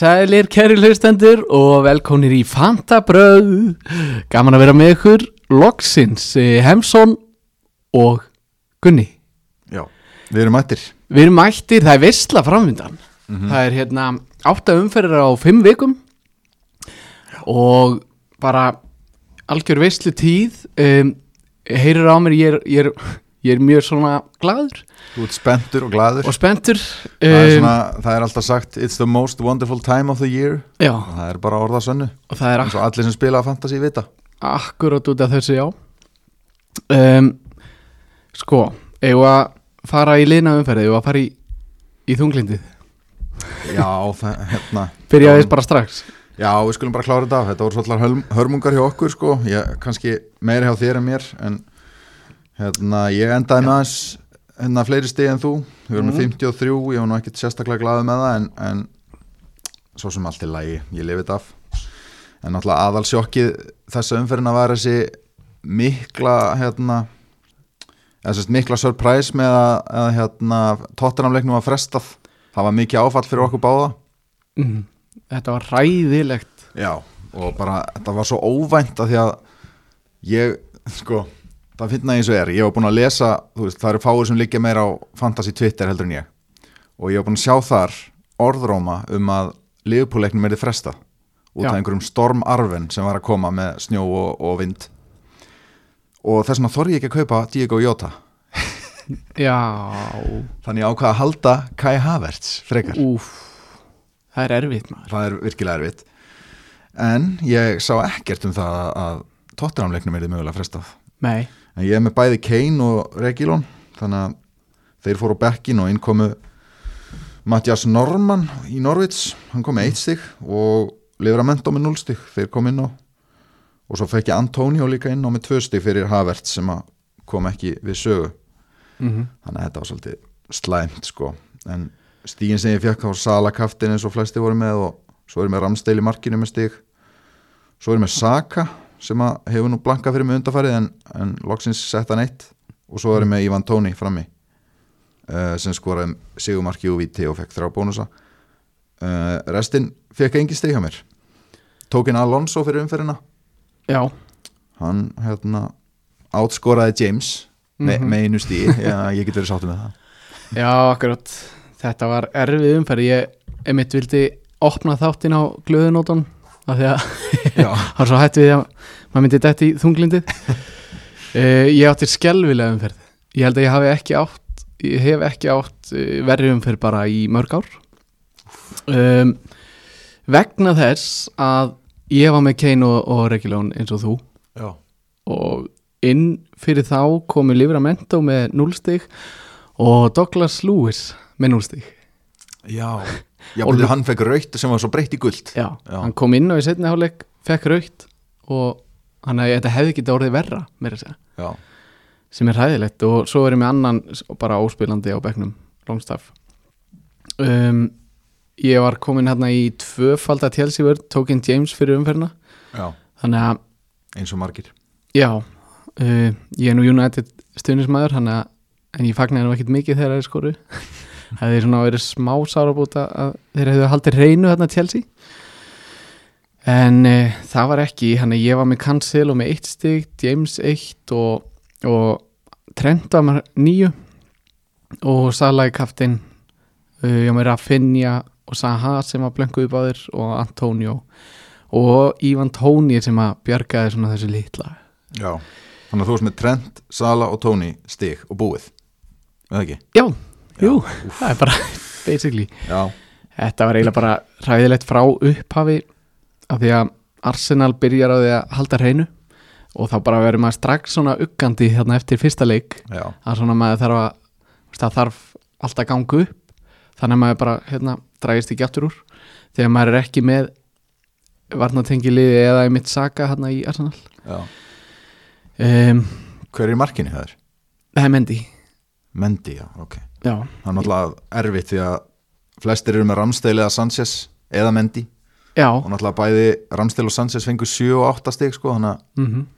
Sælir kæri hlustendur og velkonir í Fantabröð Gaman að vera með ykkur Loksins, eh, Hemsson og Gunni. Já, við erum mættir. Við erum mættir, það er veistla framvindan Það er hérna átta umferðir á fimm vikum. Og bara algjör veistlu tíð um, Heyrir á mér, ég er, ég, er, ég er mjög svona glaður Þú ert spenntur og gladur og spenntur það, er um, svona, það er alltaf sagt It's the most wonderful time of the year. Já, og það er bara orða sönnu. Og það er eins og allir sem spila fantasy vita. Akkurat út af þessu já. Um, sko eigum við að fara í liðna umferði eigum við að fara í, í þunglindið? Já, það, hérna. Já. þess bara strax. Já, við skulum bara klára þetta af. Þetta voru svolítið hörm, hörmungar hjá okkur sko. Ég, kannski meiri hjá þér en mér en hérna, ég endaði með aðeins hérna fleiri stig en þú. Við erum með 53, ég var nú ekkert sérstaklega glaðið með það en, en svo sem allt er lægi, ég lifið þetta af. En náttúrulega aðalsjokkið þessa umferðina var þessi mikla hérna mikla surprise með að, að hérna, tóttunamleiknum var frestað. Það var mikið áfall fyrir okkur báða. Mm, þetta var ræðilegt Já, og bara þetta var svo óvænt að því að ég, sko, það finna eins og er. Ég var búin að lesa, veist, það eru fáir sem liggja meira á fantasy Twitter heldur en ég. Og ég var búin að sjá þar orðróma um að liðpúleiknum er þið fresta út af einhverjum stormarven sem var að koma með snjó og, og vind. Og þess vegna þorri ég ekki að kaupa Diego Jota. Já, þannig ég ákvað að halda Kai Havertz frekar, úf það er erfitt maður. Það er virkilega erfitt. En ég sá ekkert um það að- tóttunamleiknum er þið mögulega frestað. Nei, En ég er með bæði Kane og Regilon þannig að þeir fóru á bekkin og inn komu Mattias Norman í Norvits hann kom með eitt stig og Livramento með 0 stig, þeir kom inn á og svo fekk ég Antonio líka inn á með 2 stig fyrir Havert sem kom ekki við sögu. Mm þannig að þetta var svolítið slæmt sko. En stígin sem ég fekk þá var Sala kaftin eins og flesti voru með og svo er ég með Ramsdale í markinu með stig. Svo er ég með Saka sem hefur nú blankað fyrir mig undarfærið en, en loksins sett hann eitt og svo er ég með Ivan Tóni frammi uh, sem skoraði sigumarki og viti og fekk þrjá bónusa. Uh, restin fekk engi stig hjá mér. Tók inn Alonso fyrir umferðina. Já, hann hérna átskoraði James me, Mhm. með einu stíi, Já, ég get verið sáttu með það. Já, akkurat. Þetta var erfið umferð. Ég emitt vildi opna þáttin á glöðunóton af því að var svo hætt við að maður myndi dætt í þunglindið. Uh, Ég átti skelvilega umferð. Ég held að ég hafi ekki átt Ég hef ekki átt uh, verri umferð bara í mörg ár. Um, Vegna þess að ég var með Kane og, og Regulón eins og þú. Já, og inn fyrir þá komi Livramento með 0 stig og Douglas Lewis með 0 stig. Já. Já, Og hann fekk raukt sem var svo breytt í guld Já, Já. hann kom inn á í setni hálfleik fekk raukt og hann að þetta hefði ekki orðið verra meira að segja. Já, sem er hræðilegt og svo er ég með annan bara óspilandi á bekknum Longstaff. Um, ég var komin hérna í tvöfalda tjelsífur, tók inn James fyrir umferðina. Já, þannig að, eins og margir. Já uh, ég er nú United stuðnismæður en ég fagnar nú ekkit mikið þegar það er skoru það er svona verið smá sárabúta að þeir hefðu haldið reynu þarna Chelsea? En uh, það var ekki hann að ég var með Cancel og með eitt stig James eitt og, og Trent var með nýju og Salah í kaftin uh, ég var með Rafinha og Saha sem var blönguð þér og Antonio og Ivan Tóni sem að bjargaði svona þessu litla. Já, þannig að þú varst með Trent, Sala og Tony stig og búið Eða ekki? já, jú, það er bara basically. Já, Þetta var eiginlega bara ræðilegt frá upphafi af því að Arsenal byrjar á því að halda hreinu og þá bara verður maður strax svona uggandi hérna eftir fyrsta leik. Já, að svona maður þarf að það þarf alltaf að ganga upp þannig að maður bara hérna drægist ekki aftur úr. Þegar maður er ekki með varnatengiliði eða í mitt saga hérna í Arsenal. Um, Hver er í markinu það er? Það er Mendy. Mendy, já, ok Já, Það er náttúrulega erfitt því að flestir eru með Ramsdale eða Sanchez eða Mendy. Já. Og náttúrulega bæði Ramsdale og Sanchez fengur 7 og 8 stig sko, þannig, mm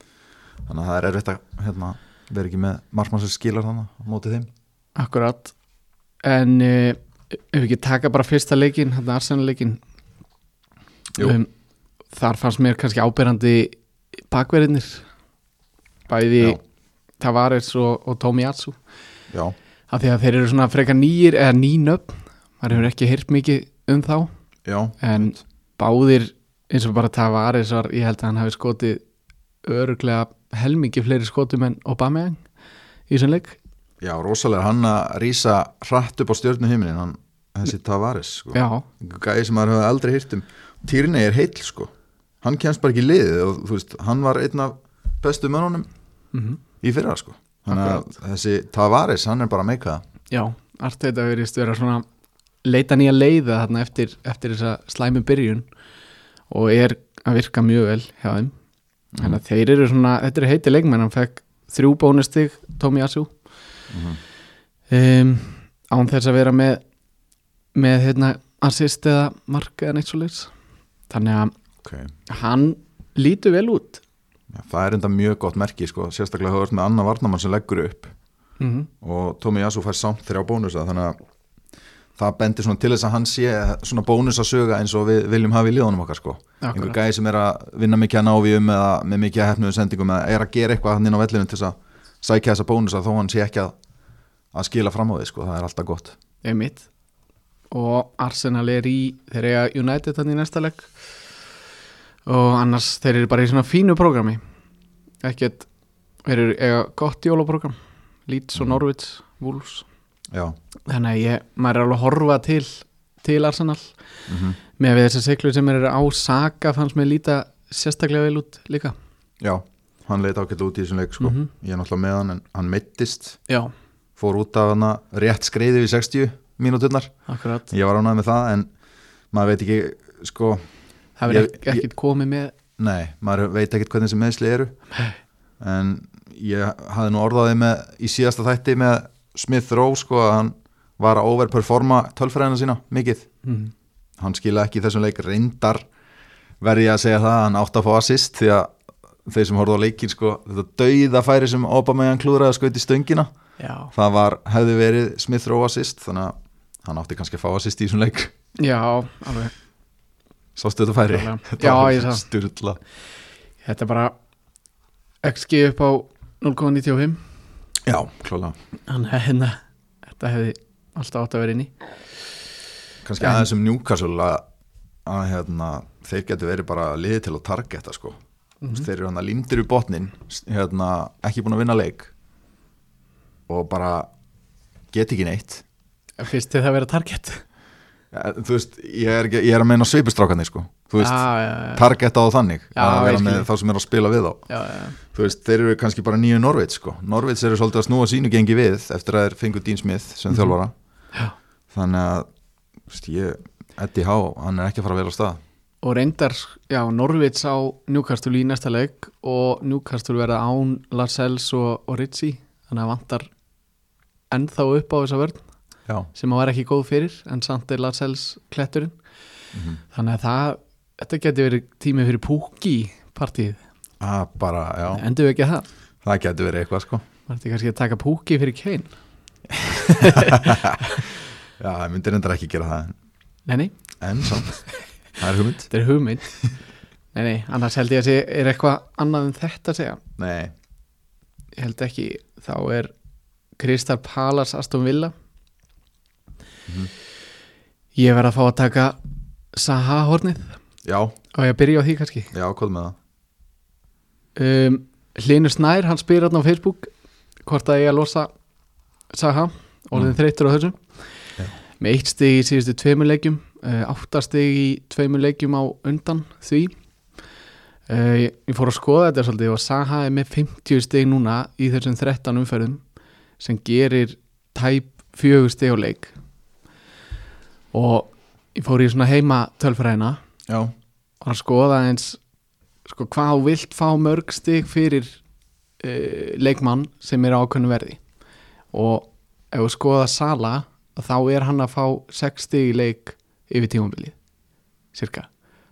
þannig að það er erfitt að hérna, vera ekki með markmann sem skilar þannig á móti þeim. Akkurat. En uh, ef við ekki taka bara fyrsta leikin þetta Arsenal leikin um, þar fannst mér kannski ábyrrandi bakverðinir bæði. Tavares og, og Tomiyasu. Já, af því að þeir eru svona frekar nýjir eða nýnöfn, maður hefur ekki heyrt mikið um þá. Já, en báðir eins og bara Tavares var, ég held að hann hafi skotið öruglega helmingi fleiri skotum en Aubameyang í þessum leik. Já, rosalega. Hann að rísa hratt upp á stjörnu heiminin hann, þessi Tavares sko. gæði sem maður hefði aldrei hýrt um. Týrni er heill sko. Hann kemst bara ekki liðið og þú veist, hann var einn af bestu mönnunum mm í fyrra sko þannig að þessi Tavares, hann er bara meika já Arteta verið vera svona leita nýja leiða þarna eftir, eftir þessa slæmi byrjun og er að virka mjög vel hjá þeim. Þannig að þeir eru svona, þetta eru heiti leikmenn hann fekk þrjú bónustig Tomiyasu Mhm. um, án þess að vera með með hérna assist eða mark eða neitt svo leys þannig að okay. hann lítur vel út já, það er enda mjög gott merki sko sérstaklega höfðast með Anna Varnamann sem leggur upp. Mm -hmm. og Tómi Jasú fær samt þrjá bónusa þannig að það bendir til þess að hann sé svona bónusa söga eins og við viljum hafa í liðunum okkar sko. Einhver gæði sem er að vinna mikið að návíum eða með mikið að hefnuðu sendingum eða er að gera eitthvað hann inn á vellinu til þess að sækja þessa bónusa þó hann sé ekki að, að skila fram á því sko, það er alltaf gott. Einmitt. Og Arsenal er í eiga United þannig í næsta legg og annars þeir eru bara í svona fínu prógrami. Ekkert þeir eru eiga gott jólaprógram Leeds og Mhm. Norwich, Wolves. Já, þannig að ég, maður er alveg að horfa til til Arsenal. Mm með við þessar siglu sem eru á Saka fannst mér líta sérstaklega vel út líka. Já hann leit ágætt út í þessum leik sko. Mhm. ég er náttúrulega með hann en hann meittist já, fór út af hann rétt skreiði við 60 mínúturnar. Akkurat. Ég var ánægð með það en maður veit ekki sko það verður ekkert komið með Nei, maður veit ekkert hvernig þessi meðsli eru. En ég hafði nú orðaði með í síðasta þætti með Smith Rowe sko að hann var að overperforma tölfræðina sína mikið. Mm. hann skila ekki þessum leik. Reyndar verði að segja það, hann átt að fá assist því að þeir sem horfðu á leikin sko, þetta dauða færi sem Obama klúraði að skauti stöngina já, það var, hefði verið Smith Rowe assist þannig að hann átti kannski að fá assist í þessum leik. Já, alveg sástu þetta færi? Já, ég sá. sturla þetta er bara XG upp á 0,95 Já, klálega Þannig að hérna, þetta hefði alltaf átt að vera inn í kannski En- aðeins um Newcastle að, að hérna, þeir getur verið bara liðið til að targeta sko. Mhm. þeir eru hann að lindir í botnin hérna, ekki búin að vinna leik og bara get ekki neitt Fyrst þið það vera target ja, þú veist, ég er, ekki, ég er að meina sveipustrákanir sko. þú veist, já, já, já, targeta á þannig að vera með þá sem er að spila við já. þú veist, þeir eru kannski bara nýju Norvits sko. Norvits eru svolítið að snúa sínu gengi við eftir að þeir fengu Dean Smith sem Mhm. þjálfara Já. þannig að þú veist, ég, Eddie Howe, hann er ekki að fara vel á stað Og reyndar, já, Norvits á Newcastle í næsta leik og Newcastle verða án Lascelles og, og Ritchie þannig að vantar ennþá upp á þessa vörn Já, sem var ekki góð fyrir en samt er Lascelles kletturinn. Mhm. þannig að það, þetta geti verið tími fyrir púki partíð, að bara, já. Endur við ekki að það? Það getur verið eitthvað sko. Var þetta kannski að taka púki fyrir Kane? Já, það myndir endur ekki gera það en, nei, nei, en samt, það er hugmynd. Þetta er hugmynd. Nei, nei, annars held ég að sé er eitthvað annað en þetta að segja? Nei, ég held ekki, þá er Kristal Palas Aston Villa Mhm. ég verð að fá að taka Saha hornið já, og ég byrja á því kannski já, hvað með það um, Hlynur Snær, hann spyr hérna á Facebook hvort að ég að losa Saha, orðin Mm. þreyttur á þessu Já. með eitt stig í síðustu tveimur leikjum uh, átta stig í tveimur leikjum á undan því uh, ég, ég fór að skoða þetta svolítið og Saha er með 50 stig núna í þessum 13 umferðum sem gerir tæp fjögur stig á leik og ég fór í svona heima tölfræðina Já, og að skoða eins sko, hvað þú vilt fá mörg stig fyrir uh, leikmann sem er á ákveðnu verði. Og ef þú skoða Sala þá er hann að fá 6 stig í leik yfir tímabilið cirka,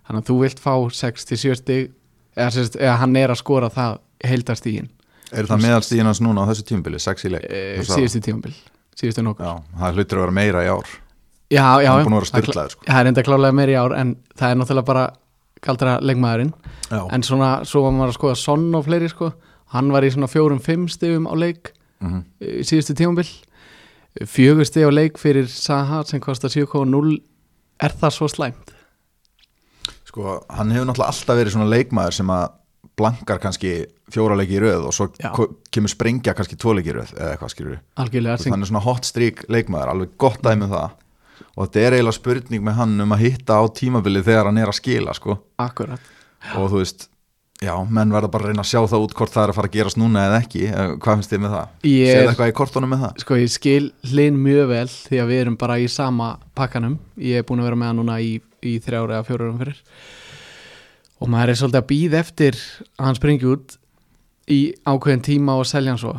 þannig að þú vilt fá 6-7 stig eða, sérst, eða hann er að skora það heildarstígin er það meðalstíðin hans núna á þessu tímubili, sex í leik? Sagði síðustu tímabil síðustu nokkur. Já, það hlutur að vera meira í ár já, já, hann er búin að vera er styrlaður sko. það er enda klálega meiri ár en það er náttúrulega bara galdra leikmaðurinn. Já, en svona, svo var maður að skoða Son og fleiri sko, hann var í svona fjórum-fimm stigum á leik mm í síðustu tímambil fjögur stig á leik fyrir Saha sem kostar 7,0 er það svo slæmt? sko, hann hefur náttúrulega alltaf verið svona leikmaður sem að blankar kannski fjóra leiki í röð og svo Já. kemur sprengja kannski tvo leiki í röð eða eitthvað skilur algjörlega, sem, þannig svona hot streak leikmaður, alveg gott dæmi um það og þetta er eiginlega spurning með hann um að hitta á tímabilið þegar hann er að skila sko. akkurat. Og þú veist, já, menn verða bara að reyna að sjá það út hvort það er að fara að gerast núna eða ekki. Eh, hvað finnst þið með það? Ég er- eitthvað í kortunum með það? sko ég skil hlinn mjög vel því að við erum bara í sama pakkanum. Ég er búin að vera með hann núna í, í þrjára eða fjóra fyrir og maður er svolítið að býða eftir að hann springi út í ákveðin tíma og selja hann svo.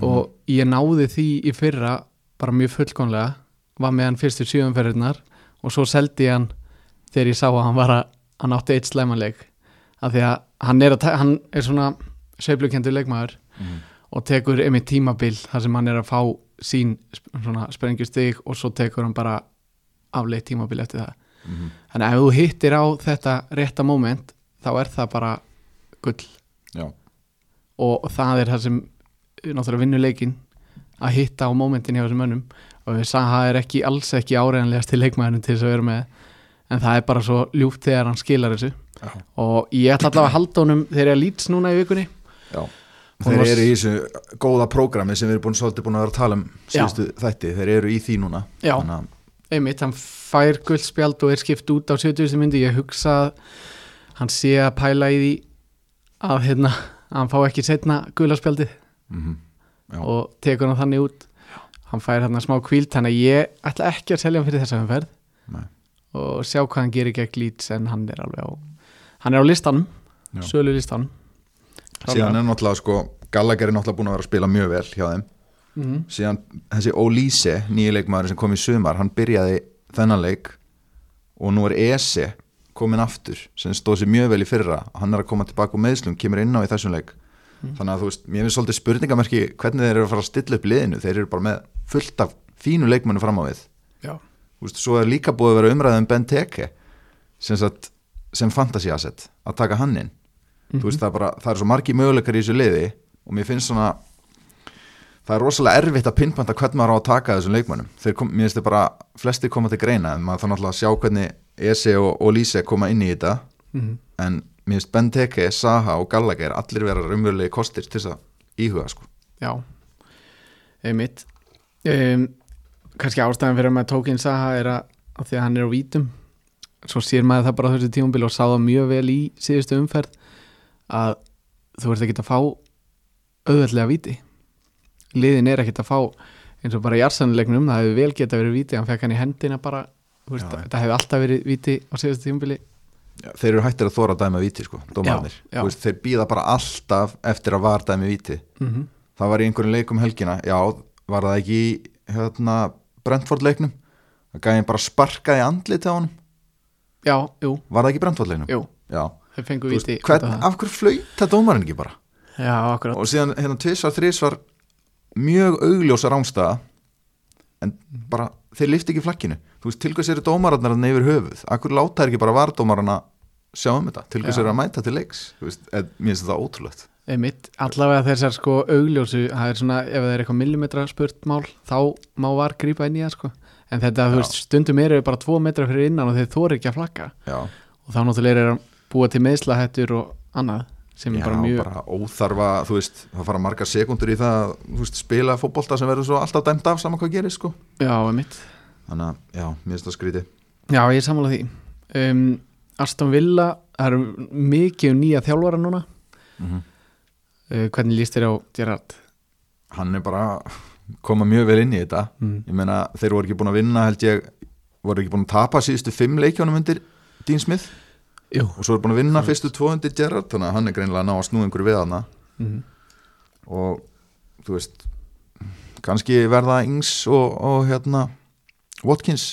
Og ég náði því í fyrra bara mjög fullkonlega var með hann fyrstu sjöumferðirnar og svo seldi ég hann þegar ég sá að hann var að hann átti eitt slæmanleik. Af því að hann er, að, hann er svona sveiflukendur leikmaður Mhm. og tekur einmitt tímabil þar sem hann er að fá sín sprengjustig og svo tekur hann bara afleitt tímabil eftir það. Mhm. þannig að ef þú hittir á þetta rétta moment þá er það bara gull. Já, og það er það sem náttúrulega vinnuleikin að hitta á momentin hjá þessum mönnum og það er ekki alls ekki áreiðanlegast til leikmæðinu til þess að vera með. En það er bara svo ljúft þegar hann skilar þessu. Já, og ég ætla allavega að halda honum þegar ég lýts núna í vikunni. Já. Þeir eru í þessu góða prógrami sem við erum búin, svolítið búin að vera að tala um síðustu þætti, þeir eru í því núna. Já. Þannig að, einmitt, hann fær guldspjald og er skipt út á 70. myndi. Ég hugsa að hann sé að pæla í því að hérna, hann fá ekki setna gulaspjaldið mhm, já. og tekur hann þannig út hann fær hérna smá kvíld þannig að ég ætla ekki að selja hann fyrir þessa umferð. Nei. og sjá hvað hann gerir gegn lýts en hann er alveg á hann er á listanum, Já. sölu listanum. Síðan er náttúrulega sko Gallagher er náttúrulega búin að vera að spila mjög vel hjá þeim. Mm síðan þessi Olise nýja leikmaður sem kom í sumar hann byrjaði þennan leik og nú er Ese komin aftur sem stóð sér mjög vel í fyrra. Hann er að koma tilbaka úr meðslum, kemur inn á í þessum leik þannig að þú veist, mér finnst svolítið spurningamerki hvernig þeir eru að fara að stilla upp liðinu. Þeir eru bara með fullt af fínu leikmennu fram á við. Já, þú veist, svo er líka búið að vera umræðið um Ben Teke sem, sagt, sem fantasy asset að taka hann inn. Þú veist, það, er bara, það er svo margi möguleikar í þessu liði og mér finnst svona það er rosalega erfitt að pinnpanta hvernig maður á að taka þessum kom, mér finnst þið bara, flesti koma til greina en maður þarf náttúrulega að sjá hvernig Ese og, og Lise koma inn í þetta. Mhm. en mér finnst Ben Teke, Saha og Gallagher allir vera raunverulegi kostir til þess að íhuga sko. já einmitt um, kannski ástæðan fyrir að maður tók inn Saha er að, að því að hann er á vítum svo sér maður það bara þessu tímabil og sá það mjög vel í síðustu umferð að þú ert ekki að fá auðveldlega víti liðin er ekkert að fá eins og bara í arsanleiknum, það hefur vel geta verið víti hann fekk hann í hendina bara veist, Já. þetta hefur alltaf verið víti á síðustu tímabili þeir eru hættir að þóra að dæma víti sko, veist, þeir býða bara alltaf eftir að var dæmi víti. Mm -hmm. það var í einhverjum leikum helgina já, var það ekki hérna, Brentford leiknum það gæði bara sparkaði andlit á honum. Já, jú, var það ekki Brentford leiknum? jú. Þeir fengu út hvern, af hverju flauta dómarinn ekki bara? Já, akkurat. Og síðan hérna tvisvar, þrisvar mjög augljósa rángstaða en bara þeir lifti ekki flakkinu. Þú veist, til hvers eru dómararnar yfir höfuð? Akkur láta er ekki bara vardómarana sjá um þetta, til hvers Já. eru að mæta til leiks? Þú veist, en, mér finnst þetta ótrúlegt. Einmitt, allavega þessar sko augljósu það er svona, ef það er eitthvað millimetra spurt mál þá má var grípa inn í það sko. En þetta, þú veist, stundum eru bara tvo metra fyrir innan og þeir þóri ekki að flakka já, og þá náttúrulega er að búa til meðslahettur og annað sem já er bara mjög bara óþarfa þú veist, það fara margar sekundur í það veist, spila fótbolta sem verður svo alltaf dæmt af saman hvað gerist sko. Já, einmitt. Þannig að, já, mér finnst það skríti Já, ég er sammála því. Um, Aston Villa, það eru mikið um nýja þjálfara núna. Mm uh, hvernig líst þér á Gerard? hann er bara koma mjög vel inn í þetta. Mm. ég meina, þeir voru ekki búin að vinna held ég, voru ekki búin að tapa síðustu fimm leikjónum undir Dean Smith Jú. Og svo er búin að vinna fyrstu tvo undir Gerrard þannig að hann er greinilega að ná að snúa einhverju við hana mm. og þú veist kannski verða Ings og, og hérna Watkins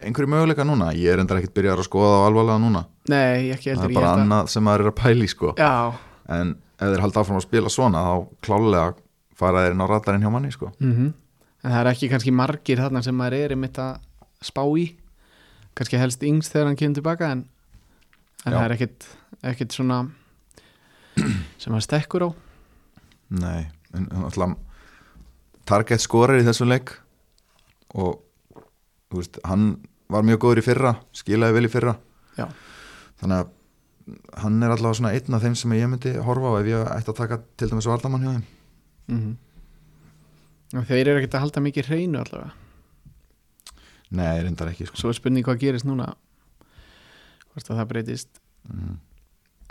einhverju möguleika núna, ég er endur ekkert byrjar að skoða á alvarlega núna, Nei, ekki það er bara held að- annað sem maður er að pæli sko, en ef þeir halda áfram að spila svona þá klálega fara þeir inn á radarinn hjá manni sko. Mm en það er ekki kannski margir þarna sem maður er einmitt að spá í. Kannski helst yngst þegar hann kemur tilbaka en, en Já. það er ekkit, ekkit svona sem hann stekkur á Nei, en alltaf target skorar í þessum leik og veist, hann var mjög góður í fyrra skilaði vel í fyrra Já. þannig að hann er allavega svona einn af þeim sem ég myndi horfa á ef ég ætti að taka til dæmis vardamann hjá þeim mm þeir eru ekkit að halda mikið hreinu allavega Nei, reyndar ekki sko. svo er spurning hvað gerist núna hvort að það breytist. Mm.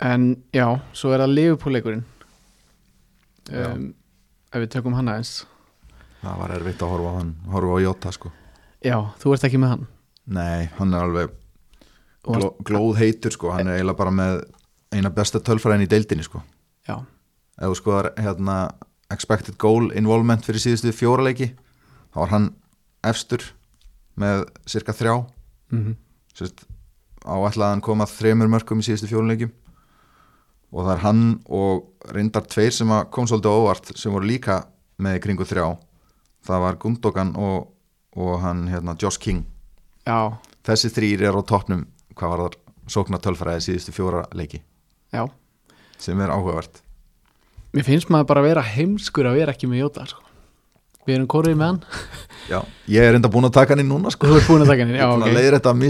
en já, svo er það liðupúleikurinn Já. um, ef við tökum hann aðeins. Það var erfitt að horfa á hann horfa á Jota sko. Já, þú ert ekki með hann. Nei, hann er alveg gló, glóð heitur sko, hann er eiginlega bara með eina besta tölfræðin í deildinni sko. Já, ef þú skoðar hérna expected goal involvement fyrir síðustu fjóra leiki þá var hann efstur með cirka þrjá. Mm sérst, áætlað að hann koma þremur mörgum í síðustu fjóra leikjum og það er hann og reyndar tveir sem kom svolítið óvart sem voru líka með í kringu þrjá. Það var Gundogan og, og hann hérna Josh King. Já, þessi þrýr er á toppnum hvað var það sókna tölfræði síðustu fjóra leiki. Já. Sem er áhugavert. Mér finnst maður bara að vera heimskur að vera ekki með Jóta sko. Við erum korið með hann. Já, ég er enda búin að taka hann inn núna sko. Þú ert búin að taka hann inn, Ég já, er búin að ok. leiðir þetta af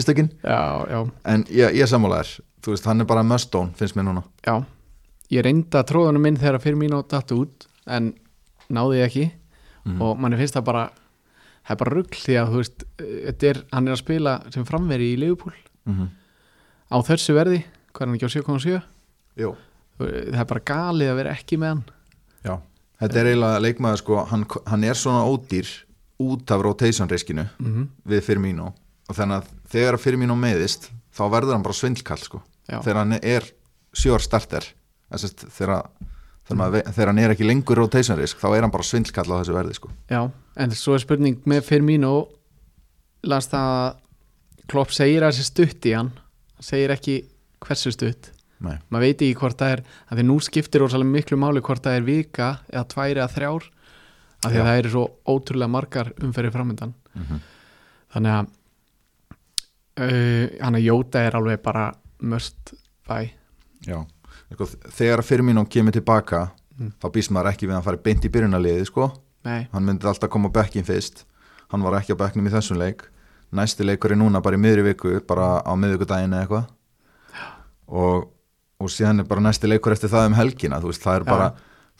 já, En ég, ég sammála þér Þú veist, hann er bara must-own, finnst mér núna. Já. Ég reynda tróðunum minn þegar fyrir mín og datt út en náði ég ekki. Mhm. og manni finnst það bara það er bara rugl því að þú veist þetta er, hann er að spila sem framveri í Liverpool. Mm -hmm. á þessu verði, hvað er hann ekki á 7.7 Jú. Það er bara galið að vera ekki með hann þetta er eiginlega leikmaður sko hann, hann er svona ódýr út af rotation riskinu mm -hmm. við Firmino og þannig að þegar Firmino meiðist þá verður hann bara svindlkall sko Já. þegar hann er sjór starter Þessast, þegar, þegar, þegar hann er ekki lengur rotation risk þá er hann bara svindlkall á þessu verði sko Já, en svo er spurning með Firmino las það að Klopp segir að þessi stutt í hann segir ekki hversu stutt. Maður veit ekki hvort það er að því nú skiptir ósælega miklu máli hvort það er vika eða tværi eða þrjár af því að það eru svo ótrúlega margar umferði framöndan mm -hmm. þannig að uh, hann að Jóta er alveg bara mörst bæ Já, sko, þegar Firmino kemur tilbaka Mm. þá býst maður ekki við að hann fari beint í byrjunarliði sko. Nei, hann myndi alltaf koma á bekkin fyrst. Hann var ekki á bekknum í þessum leik. Næsti leikur er núna bara í miðri viku bara á miðvikudaginn eða eitthvað. Og, og síðan er bara næsti leikur eftir það um helgina veist, það er bara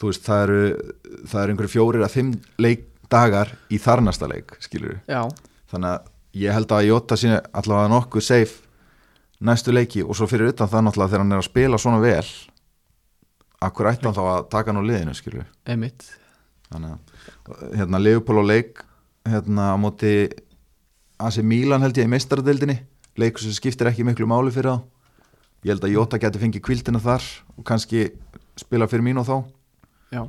þú veist, það eru, það eru einhverju fjórir að fimm leik dagar í þarnasta leik skilur já, þannig að ég held að Jota sína allavega nokkuð safe næstu leiki og svo fyrir utan það náttúrulega þegar hann er að spila svona vel akkur ætti hann þá að taka hann á liðinu skilur emitt þannig að hérna Leopold og leik hérna á móti AC Milan held ég í meistaradeildinni leikur sem skiptir ekki miklu máli fyrir þá ég held að Jota geti fengið kvildina þar og kannski spila fyrir mín og þá. Já,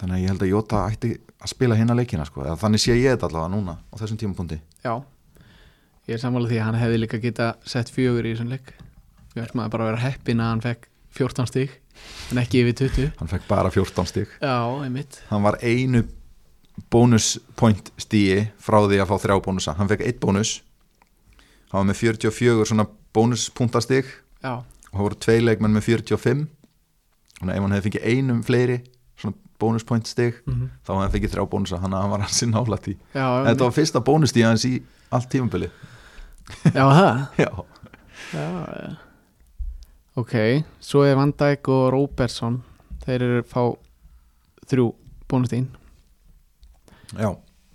þannig að ég held að Jota ætti að spila hinna leikina sko, þannig sé ég þetta allavega núna á þessum tímapunkti. Já. Ég er sammála því að hann hefði líka geta sett fjögur í þessum leik. Við ætlum að bara vera heppin að hann fekk 14 stig en ekki yfir 20 hann fekk bara 14 stig. Já, einmitt. Hann var einu bónuspoint stíi frá því að fá þrjá bónusa. Hann fekk eitt bónus. Hann var með 44 svona bónuspunktastig Já, og það voru tvei leikmenn með 45 þannig að ef hann hefði fengið einum fleiri svona bónuspoint stig mm þá hefði hann fengið þrjá bónusa. Hann, var hans í nálætt í já, þetta var fyrsta bónustíð hans í allt tímabili já, það já, já. Ok, svo er Van Dijk og Róbersson Þeir eru fá þrjú bónustín já,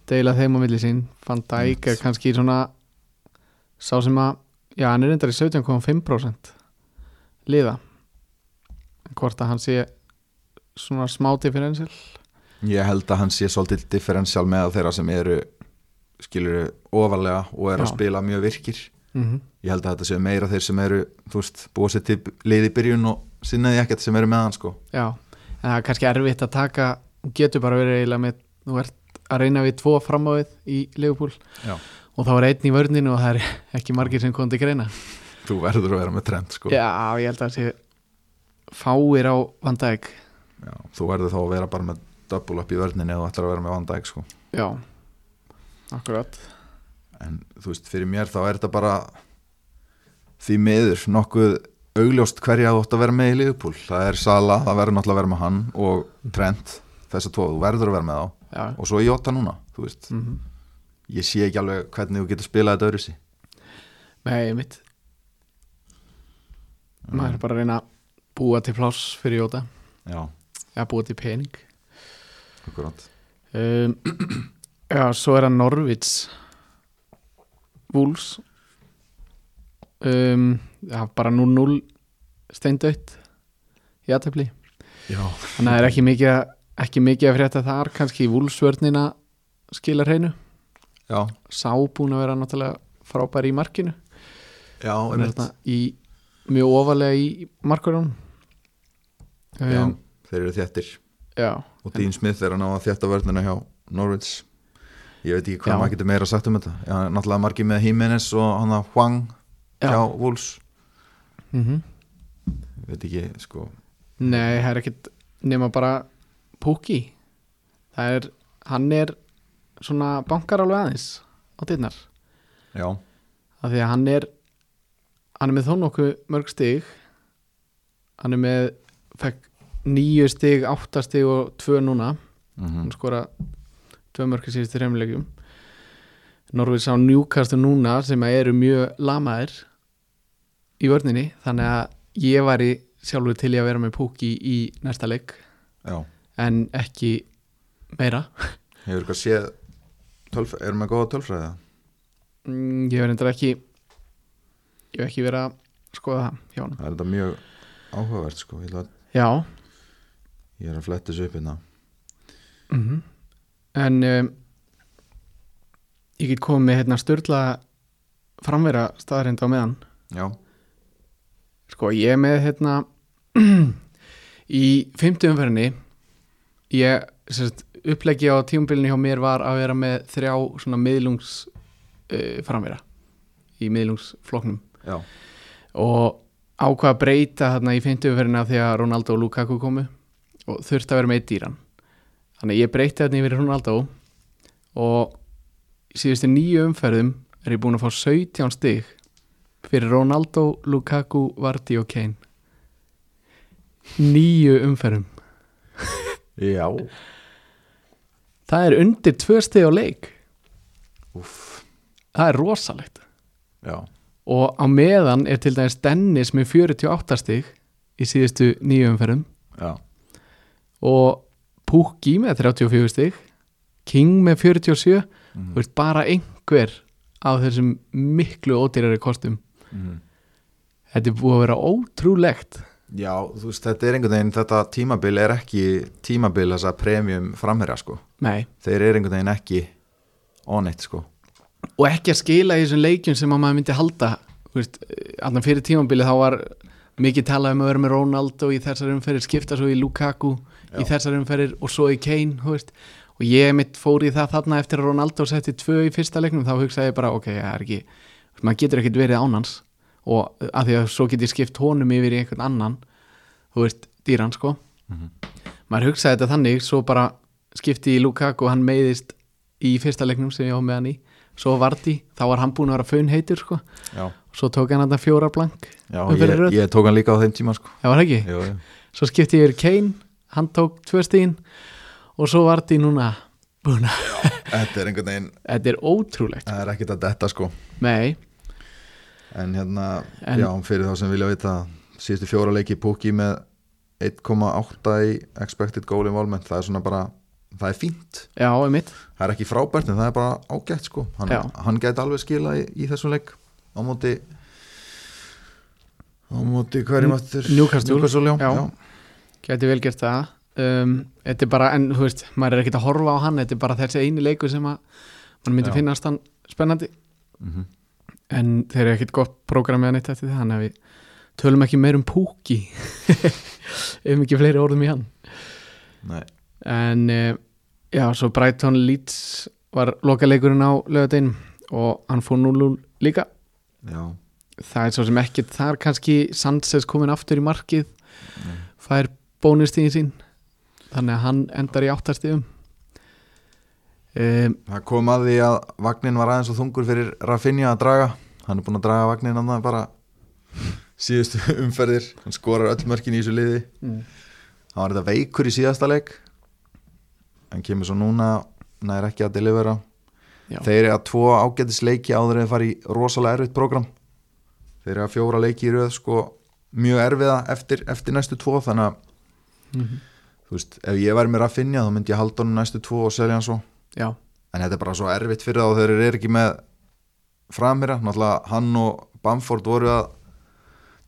Deila þeim á milli sín. Van Dijk er kannski svona Sá sem að Já, hann er reyndar í 17,5% Liða. Hvort að hann sé Svona smá differential? Ég held að hann sé svolítið differential með þeirra sem eru skilur ofalega og eru að spila mjög virkir. Mm ég held að þetta séu meira þeir sem eru búið sér til liði byrjun og sinnaði ekkert sem eru með hann sko. Já, en það er kannski erfitt að taka getur bara verið eiginlega með Þú ert að reyna við tvo fram á við í Liverpool Já. og þá er einn í vörninu og það er ekki margir sem kom til greina þú verður að vera með trend sko. Já, ég held að það sé fáir á Van Dijk. Já, þú verður þá að vera bara með double up í vörninni eða þú ætlar að vera með Van Dijk sko. Já, akkurat. En þú veist, fyrir mér þá er þetta bara því miður nokkuð augljóst hverja þú átt að vera með í Liverpool. Það er Sala, það verður náttúrulega að vera með hann og Trent, þess að tvo, þú verður að vera með þá. Já, og svo Jota núna, þú veist. Mm ég sé ekki alveg hvernig þú getur spilað þetta öðru sí Nei, mitt maður er bara að reyna að búa til pláss fyrir Jóta. Já, eða búa til pening. Akkurát um, Já, svo er það Norvits Wolves. Um, Já, bara 0-0 steindautt í aðtefli Þannig að það er ekki mikið, að- ekki mikið að frétta þar. Kannski í Wolfsvörnina skila hreinu. Já, Sá búin að vera náttúrulega frábær í markinu. Já, einmitt. þarna í mjög ofalega í markurinn já um, þeir eru þéttir. Já, og Dean Smith er að ná að þétta vörnina hjá Norwich. Ég veit ekki hvað Já. maður getur meira sagt um þetta. Já, náttúrulega margir með Jimenez og hann að Hwang Já. hjá Wolves. Mm ég veit ekki, sko. Nei, það er ekkit nema bara Pukki. Það er, hann er svona bankar alveg aðeins á dyrnar. Já, af því að hann er hann er með þó nokkuð mörg stig. Hann er með fekk níu stig, átta stig og tvö núna, mm hann skora tvö mörg í síðustu þreimlegjum Norvís á njúkastu núna sem að eru mjög lamaðir í vörninni þannig að ég væri sjálfur til í að vera með Pukki í næsta leik. Já. En ekki meira. Hefur eitthvað séð erum við góða tölfræðið mm, ég verði endur ekki ég hef ekki verið að skoða það hjá hann það er þetta mjög áhugavert sko ég, ég er að fletta þessu upp hérna. Mm en um, ég get komið með hérna störla framvera staðarind á meðan. Já, sko ég með hérna í 50 umferðinni ég sérst, uppleggi á tímabilinu hjá mér var að vera með þrjá svona miðlungs uh, framvera í miðlungsfloknum já, og ákvað að breyta þarna í 50 umferðina því að Ronaldo og Lukaku komu og þurfti að vera með dýran. Þannig ég breyti þarna yfir Ronaldo og síðustu nýju umferðum er ég búin að fá 17 stig fyrir Ronaldo, Lukaku, Vardy og Kane. Nýju umferðum. Já. Það er undir tvö stig á leik. Úff, það er rosalegt. Já, og á meðan er til dæmis Dennis með 48 stig í síðustu nýju umferðum og Pukki með 34 stig King með 47 mm veist bara einhver á þessum miklu ódýrari kostum -hmm. þetta er búið að vera ótrúlegt Já, þú veist, þetta er einhvern veginn, þetta tímabil er ekki tímabil þess að premium framherja, sko. Nei. Þeir eru einhvern veginn ekki onneitt, sko. Og ekki að skila í þessum leikjum sem að maður myndi halda veist, allan fyrir tímabili þá var mikið talað um að vera með Ronaldo í þessar umferðir skipta svo í Lukaku í Já. þessar umferðir og svo í Kane veist. og ég mitt fór í það þarna eftir að Ronaldo setti tvö í fyrsta leiknum þá hugsaði ég bara ok, það er ekki maður getur ekkert verið ánans og að því að svo get ég skipt honum yfir í einhvern annan þú veist, dýran sko Mhm. maður hugsaði þetta þannig svo bara skipti í Lukaku og hann meiðist í fyrsta leiknum sem ég á með hann í svo Vardy, þá var hann búin að vera faun heitur sko, Já, svo tók hann þetta fjóra blank já ég, ég tók hann líka á þeim tíma, sko. það var ekki, Jú, jú. svo skipti ég yfir Kane hann tók tvö stíðin og svo Vardy núna búin að, Þetta er einhvern veginn, þetta er ótrúlegt. Það er ekkert að detta, sko. nei, En hérna, En- já, fyrir þá sem vilja vita, síðustu fjóra leiki Pukki með 1,8 í expected goal involvement, það er svona bara, það er fínt. já, Það er ekki frábært, en það er bara ágætt, sko. Hann, hann gæti alveg skila í, í þessum leik á móti, á móti hverjum aftur? Newcastle. Geti vel gert það um, er bara, en þú veist, maður er ekkert að horfa á hann þetta er bara þessi eini leikur sem að mann myndi Já. finnast hann spennandi Mhm. en þeir eru ekkert gott prógram með hann eitt eftir það, þannig að við tölum ekki meir um púki ef ekki fleiri orðum í hann Nei, en uh, já, svo Brighton Leeds var lokaleikurinn á lögadegin og hann fór 0 líka. Já, það er svo sem ekkert þar kannski Sanchez komin aftur í markið Nei. fær bónustíðin sín. Þannig að hann endar í áttastíðum um, Það kom að því að vagnin var aðeins og þungur fyrir Rafinha að draga. Hann er búin að draga vagnin annað bara síðustu umferðir. Hann skorar öll mörkin í þessu liði. Mm. hann var þetta veikur í síðasta leik en kemur svo núna nær ekki að delivera. Já. þeir eru að tvo ágætis leiki áður en í rosalega erfitt program þeir eru að fjóra leiki í röð sko mjög erfiða eftir, eftir næstu tvo þannig að Mhm. þú veist, ef ég væri mér að finja þá myndi ég halda honum næstu tvo og selja hann svo. Já, en þetta er bara svo erfitt fyrir þá þeir eru ekki með framira, náttúrulega hann og Bamford voru að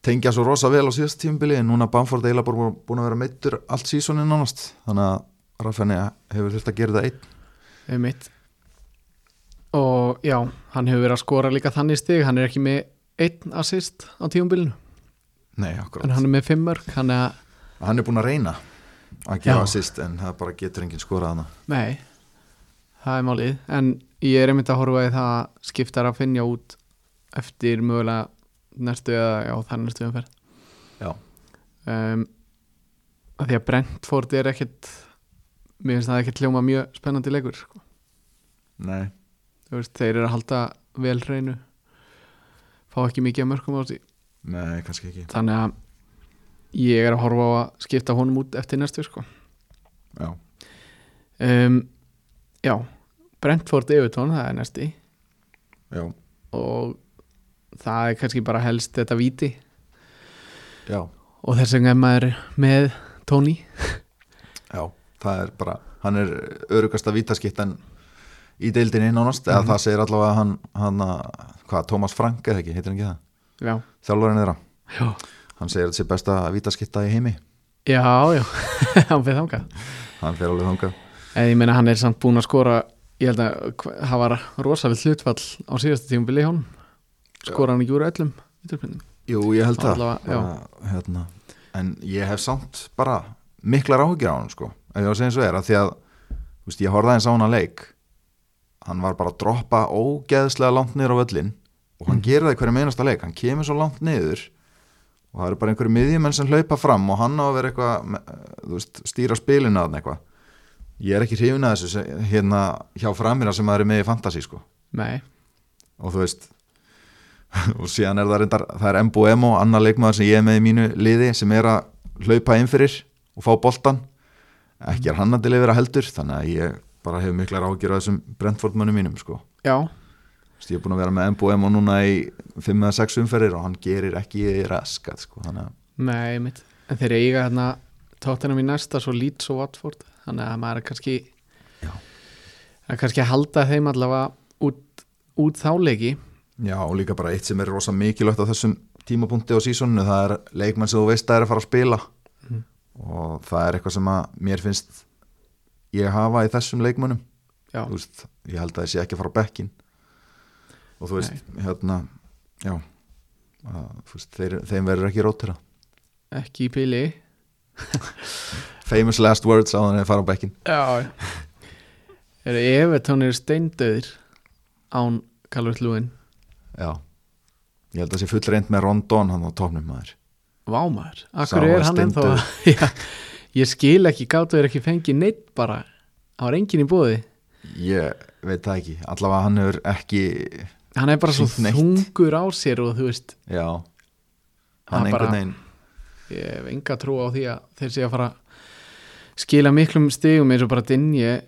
tengja svo rosa vel á síðast tímubili en núna Bamford bara búin að vera meittur allt sísonin nánast, þannig að Raffenni hefur þurft að gera það einn? Um mitt og já, hann hefur verið að skora líka þannig stig, hann er ekki með einn assist á tíumbilinu Nei, en hann er með fimm mörg, hann er að hann er búin að reyna að gera Já. assist en það bara getur enginn skorað hana Nei, það er málið. En ég er einmitt að horfa í það að skiptar að finja út eftir mögulega næstu eða já, það er næstu umferð. Já, um, að því að Brentford er ekkit mér finnst það ekkit hljóma mjög spennandi leikur sko. nei, veist, þeir eru að halda vel hreinu. Fá ekki mikið að mörgum á því nei, kannski ekki. Þannig að ég er að horfa á að skipta honum út eftir næstu sko. Já, um, já. Brentford Everton, það er næsti. Já, og það er kannski bara helst þetta víti. Já, og þess vegna er maður með Tony já það er bara, hann er örugasta vítaskittan í deildinni nánast, eða Mhm. það segir allavega hann, hann að, hvað, Thomas Frank eða ekki, heitir hann ekki það, já, þjálfarinn þeirra. Já, hann segir að þetta sé besta vítaskitta í heimi. Já, já. hann fyrir þangað. Hann fer alveg þangað. En ég meina hann er samt búin að skora ég held að það var rosalega hlutfall á síðasta tímubili hjá hann skora hann ekki úr öllum. Jú, ég held það. Hérna. en ég hef samt bara miklar áhyggjur á hann sko, ef ég var að segja eins og er að því að, veist, ég horfði aðeins á hann að leik. Hann var bara að droppa ógeðslega langt niður á völlin og hann gerir það í hverju meinasta leik. Hann kemur svo langt niður og það eru bara einhverju miðjumenn sem hlaupa fram og hann á að vera eitthvað þú veist, stýra spilinu að hann eitthvað. Ég er ekki hrifin að þessu hérna hjá framira sem það er með í fantasy sko. Nei, og þú veist og síðan er það reyndar, það er Embo Emo annar leikmaður sem ég er með í mínu liði sem er að hlaupa inn fyrir og fá boltan ekki er hann að delivera heldur þannig að ég bara hefur miklar ágjör á þessum Brentford mönnum mínum sko. Já, ég er búin að vera með Embo Emo núna í 5 eða 6 umferðir og hann gerir ekki raskat sko að nei mitt en þeir eiga hérna tóttunum í næsta svo Leeds og Watford þannig að maður er kannski er kannski að halda þeim allavega út, út þáleiki já og líka bara eitt sem er rosa mikilvægt á þessum tímapunkti á sísoninu það er leikmann sem þú veist að er að fara að spila. Og það er eitthvað sem að mér finnst ég hafa í þessum þú veist, ég held að ég sé ekki að fara á bekkin og þú veist, hérna já að, veist, þeir, þeim verður ekki rótira ekki í pili. Famous last words á þannig að fara á bekkin já. Er Evertón er steindauðir án Calvert Lúin já, ég held að sé full reynd með Rondon hann á tóknum maður Vámar, Sá akkur er er hann ennþá. Já, ég skil ekki gáttu er ekki fengið neitt bara var enginn í búði ég veit það ekki, allavega hann hefur ekki hann er bara svo neitt. þungur á sér og þú veist, já, Hann hann bara- einhvern veginn ég hef enga trú á því að þeir sé að fara skila miklum stigum eins og bara Dinje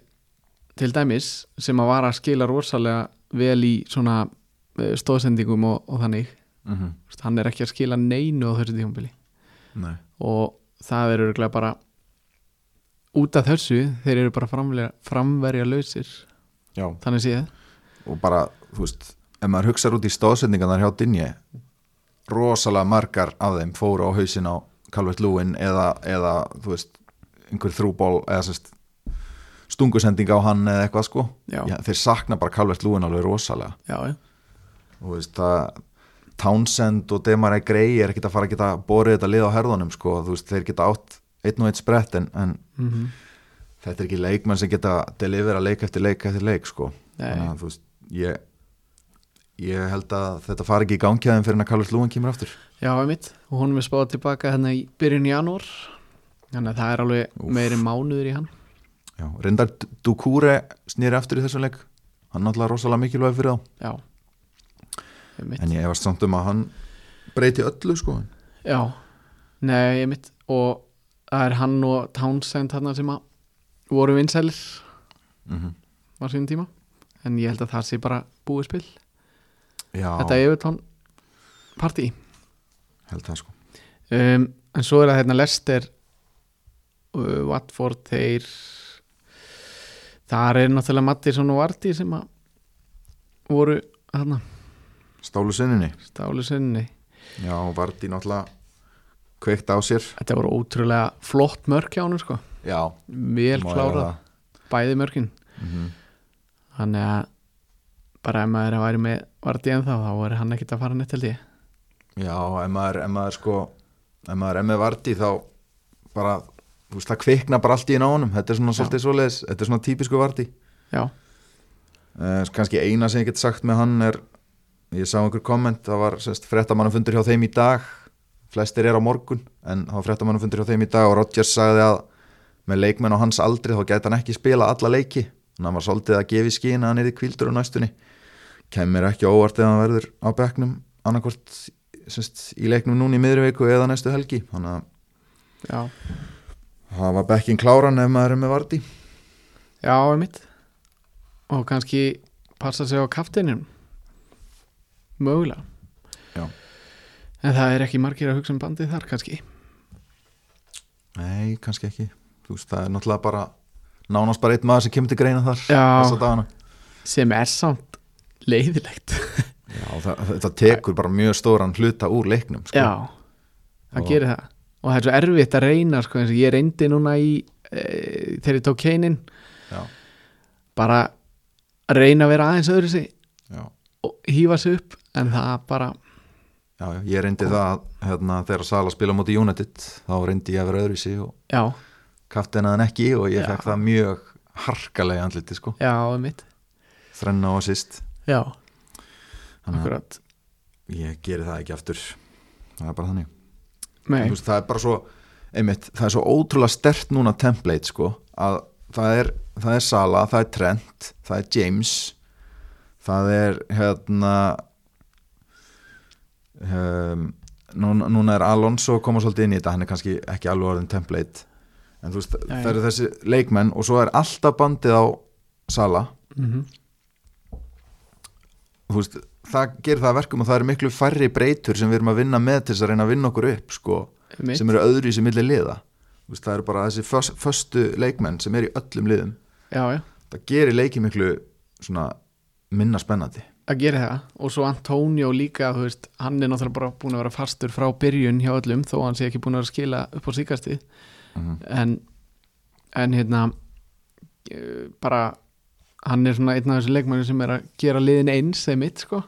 til dæmis sem að vara að skila rosalega vel í svona eh, stóðsendingum og, og þannig mm -hmm. Hann er ekki að skila neinu á þessu tífambili nei, og það er örgulega bara út af þessu þeir eru bara framverja, framverja lausir. Já, þannig séð. Og bara, þú veist ef maður hugsaður út í stóðsendingarnar hjá Dinje rosalega margar af þeim fóru á hausin á Calvert Lúin eða, eða þú veist einhver þrúból eða sérst stungusending á hann eða eitthvað sko. Já. Já, þeir sakna bara Calvert Lúin alveg rosalega. Og þú veist það Townsend og Demarai Gray er ekkit að fara að geta borið þetta lið á herðunum sko, veist, þeir geta átt einn og einn sprett en, en mm þetta er ekki leikmenn sem geta delivera leik eftir leik eftir leik sko. Þannig að þú veist, ég ég held að þetta fari ekki í gangjaðin fyrir að Carlos Lúin kemur aftur. Já, einmitt. Og hún er spáð tilbaka hérna í byrjun janúar. Þannig að það er alveg Úff. meiri mánuður í hann. Já, reyndar Dukure snýri aftur í þessum leik. Hann náttúrulega rosalega mikilvæg fyrir þá. Já. En ég efast samt um að hann breyti öllu sko. Já, nei, ég mitt og það er hann og Townsend þarna sem að voru vinsælir mm -hmm. á sínum tíma. En ég held að það sé bara búið spil. Já, þetta er Evertón partí held það sko. Um, en svo er það hérna Lester uh, Watford þeir þar er náttúrulega Mattisson og Varti sem að voru þarna Stálu sinninni stálu sinni Já, Vardí náttúrulega kveikt á sér. Þetta voru ótrúlega flott mörk hjá hann sko. Já, vel klárað, bæði mörkin. Mhm. þannig að bara ef maður væri með Varti en þá þá er hann ekkit að fara neitt held ég. Já, ef maður, ef maður sko ef maður er með Vardí þá bara, þú veist, það kvikna bara allt í honum. Þetta er svona svolítið svoleiðis, þetta er svona típisku Vardí já, uh, kannski eina sem ég get sagt með hann er ég sá einhver komment, það var sérst, fréttamannafundur hjá þeim í dag. Flestir er á morgun, en það var fréttamannafundur hjá þeim í dag og Rodgers sagði að með leikmenn á hans aldri þá gæti hann ekki spila alla leiki, þannig að hann var svolítið að gefa í skín að hann er í kvildur á næstunni. Kemur ekki óvart ef hann verður á bekknum annarkvort sérst, í leiknum núna í miðri viku eða næstu helgi. Þannig að já, það var bekkin kláran ef maður er með Vardí já, einmitt. Og kannski passa sig á kaftinum mögulega. Já. en það er ekki margir að hugsa um bandið þar kannski. Nei, kannski ekki. Þú veist, það er náttúrulega bara nánast bara einn maður sem kemur til greina þar Já. sem er samt leiðilegt. Já, það, þetta tekur bara mjög stóran hluta úr leiknum sko. já, það Og- gerir það. Og það er svo erfitt að reyna sko, eins og ég reyndi núna í e, þegar ég tók keinin. Bara að reyna að vera aðeins öðru sig já, hýfa sig upp en það bara já, já, ég reyndi það að, hérna, þegar Sala spila múti United þá reyndi ég að vera öðruvísi og já, kaftinaðan ekki og ég Já. fekk það mjög harkalega andliti sko, þrenna og já, þannig að ég geri það ekki aftur. Það er bara þannig. Veist, það er bara svo einmitt, það er svo ótrúlega stert núna template sko, að það er, það er Sala, það er Trent það er James það er hérna um, núna, núna er Alonso koma svolítið inn í þetta hann er kannski ekki alveg orðin template. En þú veist, Nei. það eru þessi leikmenn og svo er alltaf bandið á Sala. Mm þú veist, það gerir það að verkum og það eru miklu færri breytur sem við erum að vinna með til þess að reyna að vinna okkur upp sko, mitt sem eru öðru í sem milli liða. Veist, það eru bara þessi fös, föstu leikmenn sem eru í öllum liðum. Já, já, það gerir leiki miklu svona minna spennandi. Að gera það og svo Antonio líka, veist hann er náttúrulega bara búin að vera fastur frá byrjun hjá öllum þó hann sé ekki búin að vera að skila upp á síkasti mm en, en hérna eh, bara hann er svona einn af þessu leikmæni sem er að gera liðin eins þeim mitt sko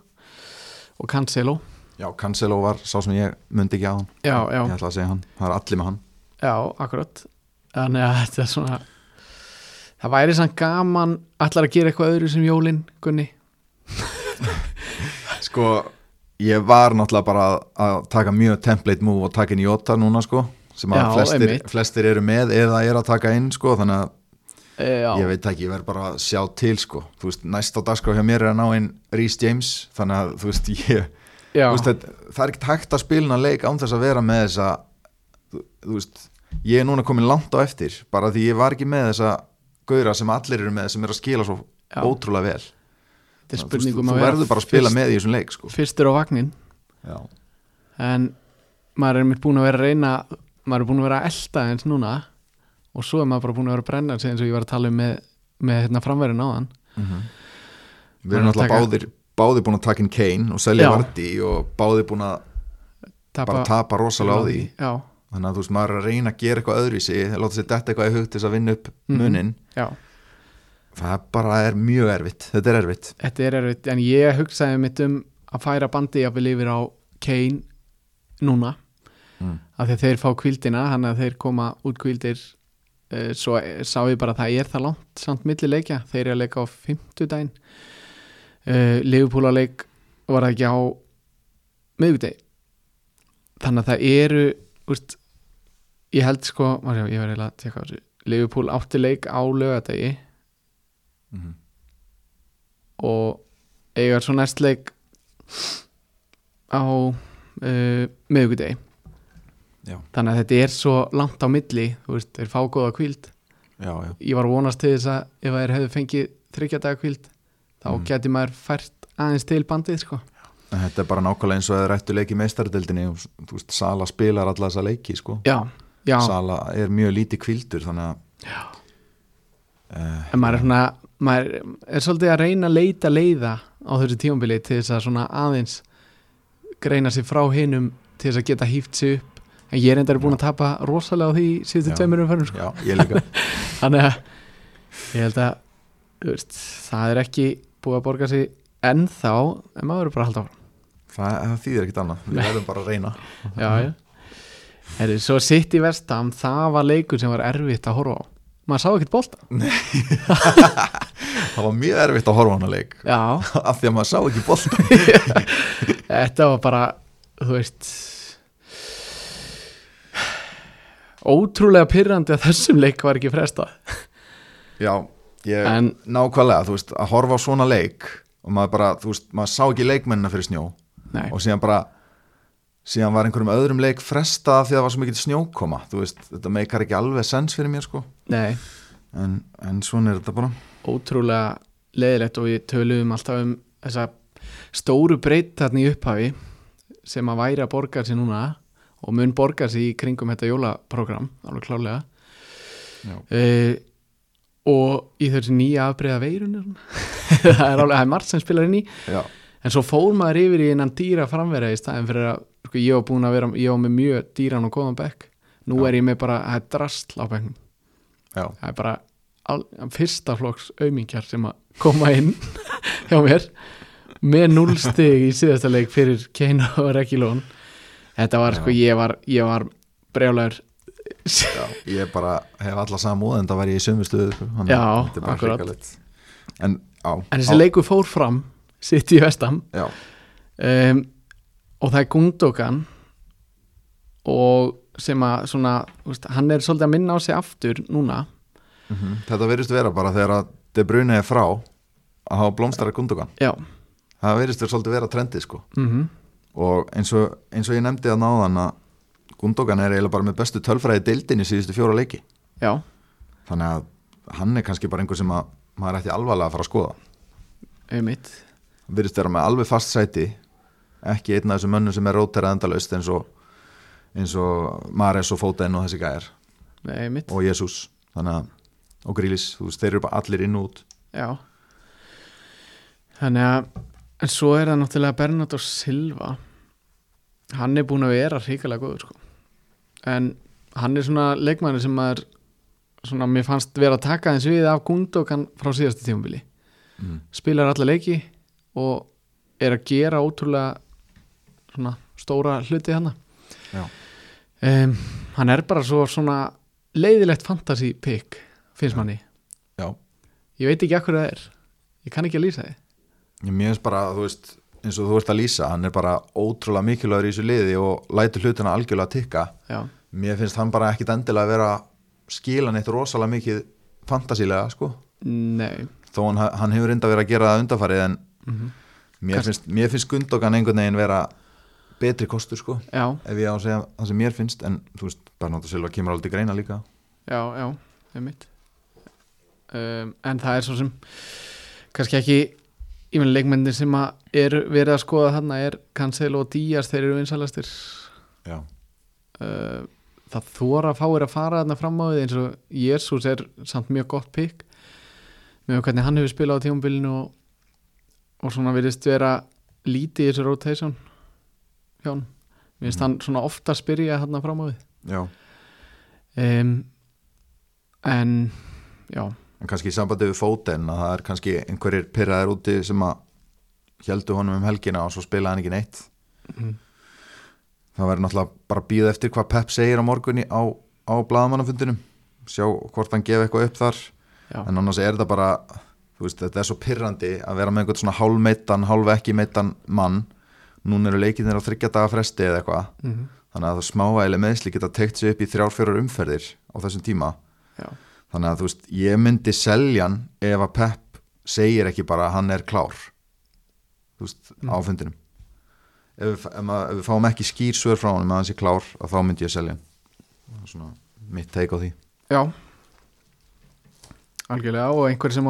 og Cancelo. Já, Cancelo var sá sem ég myndi ekki á hann. Já, já, ég ætla að segja hann, það er allir með hann. Já, akkurat. Þannig að þetta er svona það væri samt gaman allar að gera eitthvað öðru sem jólin Gunni Sko, ég var náttúrulega bara að, taka mjög template move og taka inn í Jota núna sko sem að Já, flestir, flestir eru með eða er að taka inn sko þannig að e, já, ég veit ekki, ég verð bara að sjá til sko. Þú veist, næst á dagskrá hjá mér er að ná inn Rhys James, þannig að þú veist ég þú veist, þetta, það er ekkert hægt að spilna leik án þess að vera með þessa þú, þú veist, ég er núna komin langt á eftir bara því ég var ekki með þessa gauðra sem allir eru með sem er að skila svo Já. ótrúlega vel þetta er þú, veist, spurning þú, þú verður bara að spila fyrst, með í þessum leik sko. fyrstur á vagnin Já. en maður er mitt búin að vera að reyna maður er búin að vera að elda eins núna og svo er maður bara búin að vera að brenna sig eins og ég var að tala um með, með hérna framverðin á hann Mhm. við Bara erum náttúrulega taka- báðir báðir búin að taka inn Kane og selja. Vardí og báðir búin að bara tapa rosalega á því já, þannig að þú veist, maður er að reyna að gera eitthvað öðruvísi láta sér detta eitthvað í hug til þess að vinna upp Mhm. munin já, það bara er mjög erfitt, þetta er erfitt. Þetta er erfitt en ég hugsaði mitt um að færa bandi jafnvel yfir á Kane núna. Mm. af því að þeir fá kvildina hann að þeir koma út kvildir uh, svo sá ég bara að það er það langt samt millileikja, þeir eru að leika á fimmtudaginn. Uh, Liverpool að leik var ekki á miðgudegi þannig að það eru úst, ég held sko, maður sjá, ég verði að þessu. Liverpool átti leik á lögadegi Mhm. og eiga svo næst leik á uh, Já. þannig að þetta er svo langt á milli þú veist, þeir fá góða kvíld já, já, ég var að vonast til þess að ef þeir hefðu fengið þryggja daga kvíld þá Mm. geti maður fært aðeins til bandið sko. Þetta er bara nákvæmlega eins og þeir rættu leiki í meistardildinni og þú veist, Sala spilar alla þessa leiki sko. já, já, Sala er mjög lítið kvildur þannig að uh, en maður er svona maður er svolítið að reyna að leita leiða á þessu tímabili til þess að svona aðeins greina sig frá hinum til þess að geta hýft sig upp. En ég er enda búin að tapa rosalega á því síðustu Já. tveimur umfærum sko. Þannig að ég held að veist, það er ekki búið að borga sig ennþá en maður er bara að halda áfram. Það, það þýðir ekkit annað, við verðum bara að reyna. Já, já. Heri, svo sitt í vestam það var leikur sem var erfitt að horfa á maður sá ekkert bolta. Það var mjög erfitt að horfa á hana leik. Já, af því að maður sá ekki bolta. Þetta var bara þú veist ótrúlega pyrrandi að þessum leik var ekki frestað. Já, ég, en nákvæmlega, þú veist, að horfa á svona leik og maður bara, þú veist, maður sá ekki leikmennina fyrir snjó. Nei, og síðan bara síðan var einhverjum öðrum leik frestað því að það var svo mikið snjókoma. Þú veist, þetta meikar ekki alveg sens fyrir mér sko. Nei. En, en svona er þetta bara. Ótrúlega leðilegt og við töluðum alltaf um þessa stóru breytt þarna í upphafi sem að væri að borga sér núna og mun borga sér í kringum þetta jólaprogram, alveg klálega uh, og í þessu nýja afbreyða veirun það er alveg, það er margt sem spilar inn í. Já, en svo fór maður yfir í innan dýra framverða í staðin fyrir að, sko, ég var búin að vera ég var með mjög dýran og góðan bekk. Nú Já. er ég með bara, það er drastl á bekknum. Já, það er bara al, fyrsta flokks aumingjar sem að koma inn hjá mér. Með núlstig í síðasta leik fyrir Kane og Rekilón þetta var Já. sko, ég var, ég var brjálæður já, ég bara hef alla samúð en það ég í sömu stöðu sko. en, á, en þessi leikur fór fram sitt í vestam já, um, og það er Gundogan og sem að svona, veist, hann er svolítið að minna á sig aftur núna. Mhm. þetta verðist vera bara þegar að De Bruyne er frá að hafa blómstara Gundogan. Já, það verðist vera svolítið vera trendið sko. Mhm. Og eins og, eins og ég nefndi að náðan að Gundogan er eiginlega bara með bestu tölfræði deildinni síðustu fjóra leiki. Já, þannig að hann er kannski bara einhver sem að maður ætti alvarlega að fara að skoða. Hann virðist vera með alveg fast sæti ekki einn af þessum mönnum sem er róterað endalaust eins og og Mares og Foden og þessi gæjar. Nei, og Jésús að og Grílis, þú veist, þeir eru bara allir inn og út. Já. Þannig að en svo er það náttúrulega Bernardo Silva. Hann er búin að vera hrikalega góður sko. en hann er svona leikmæður sem maður svona mér fannst vera að taka eins við af Gundogan frá síðastu tímabili. Mm. spilar alla leiki og er að gera ótrúlega svona stóra hluti hana. Já. um, hann er bara svo svona leiðilegt fantasy pick finnst manni. Já, ég veit ekki akkur það er. Ég kann ekki að lýsa þið mér finnst bara, þú veist eins og þú ert að lýsa, hann er bara ótrúlega mikilvægur í þessu liði og lætur hlutina algjörlega að tikka. Já, mér finnst hann bara ekkit endilega að vera að skila neitt rosalega mikið fantasílega, sko. Nei. Þó hann, hann hefur reynda verið að gera það undarfarið en mm mér Kannski- finnst, mér finnst Gundogan einhvern veginn vera betri kostur, sko já, ef ég á að segja það sem mér finnst en þú veist, Bernardo Silva kemur aldrei greina líka. Já, já, það er mitt um, en það er svo sem kannski ekki ég meina leikmennir sem að er verið að skoða þarna er Cancelo og Díaz þeir eru vinsalastir já, uh, það þóra fáir að fara þarna fram á því eins og Jésús er samt mjög gott pikk með hvernig hann hefur spilað á tímabilinu og, og svona virðist vera lítið í þessu rotation hjá hann finnst Mhm. hann svona ofta spyrja þarna fram á því já. Um, en já, en kannski í sambandi við Foden að það er kannski einhverjir pyrraðir úti sem að heldu honum um helgina og svo spilaði hann ekki neitt. Mhm. það verður náttúrulega bara að býða eftir hvað Pep segir á morgunni á, á blaðamannafundinum. Sjá hvort hann gefi eitthvað upp þar. Já, en annars er þetta bara veist, þetta er svo pyrrandi að vera með einhvern svona hálfmeittan, hálf ekki meittan mann núna eru leikinnir á þryggja daga fresti eða eitthvað. Mm þannig að það smávægileg meðsli geta teikt sig upp í þrjár fjórar umferðir á þessum tíma. Já, þannig að þú veist, ég myndi selja hann ef að Pep segir ekki bara að hann er klár. Þú veist, Mm. á fundinum. Ef ef, ef við fáum ekki skýr svör frá hann að hann sé klár, þá myndi ég selja hann. Það er svona mitt teik á því. Já. Algjörlega og einhver sem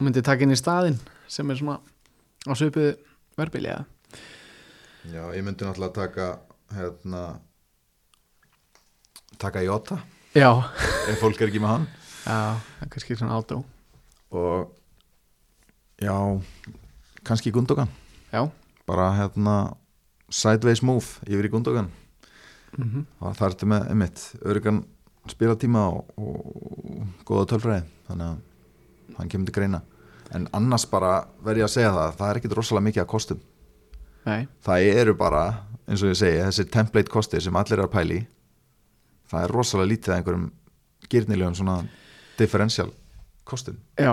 myndi taka inn í staðinn sem er svona á svipuðu verbili eða Já, ég myndi náttúrulega taka hérna taka Jota. Já, ef fólk er ekki með hann. Já, það kannski svona átó og já, kannski Gundogan. Já, bara hérna sideways move yfir í Gundogan. Mm það er þetta með einmitt örugan spilatíma og, og góða tölfræði. Þannig að hann kemur til greina. En annars bara verð ég að segja það það er ekkit rosalega mikið að kostum nei, það eru bara, eins og ég segi þessi template kostir sem allir er að pæli það er rosalega lítið að einhverjum gyrnilegum svona differential kostum. Já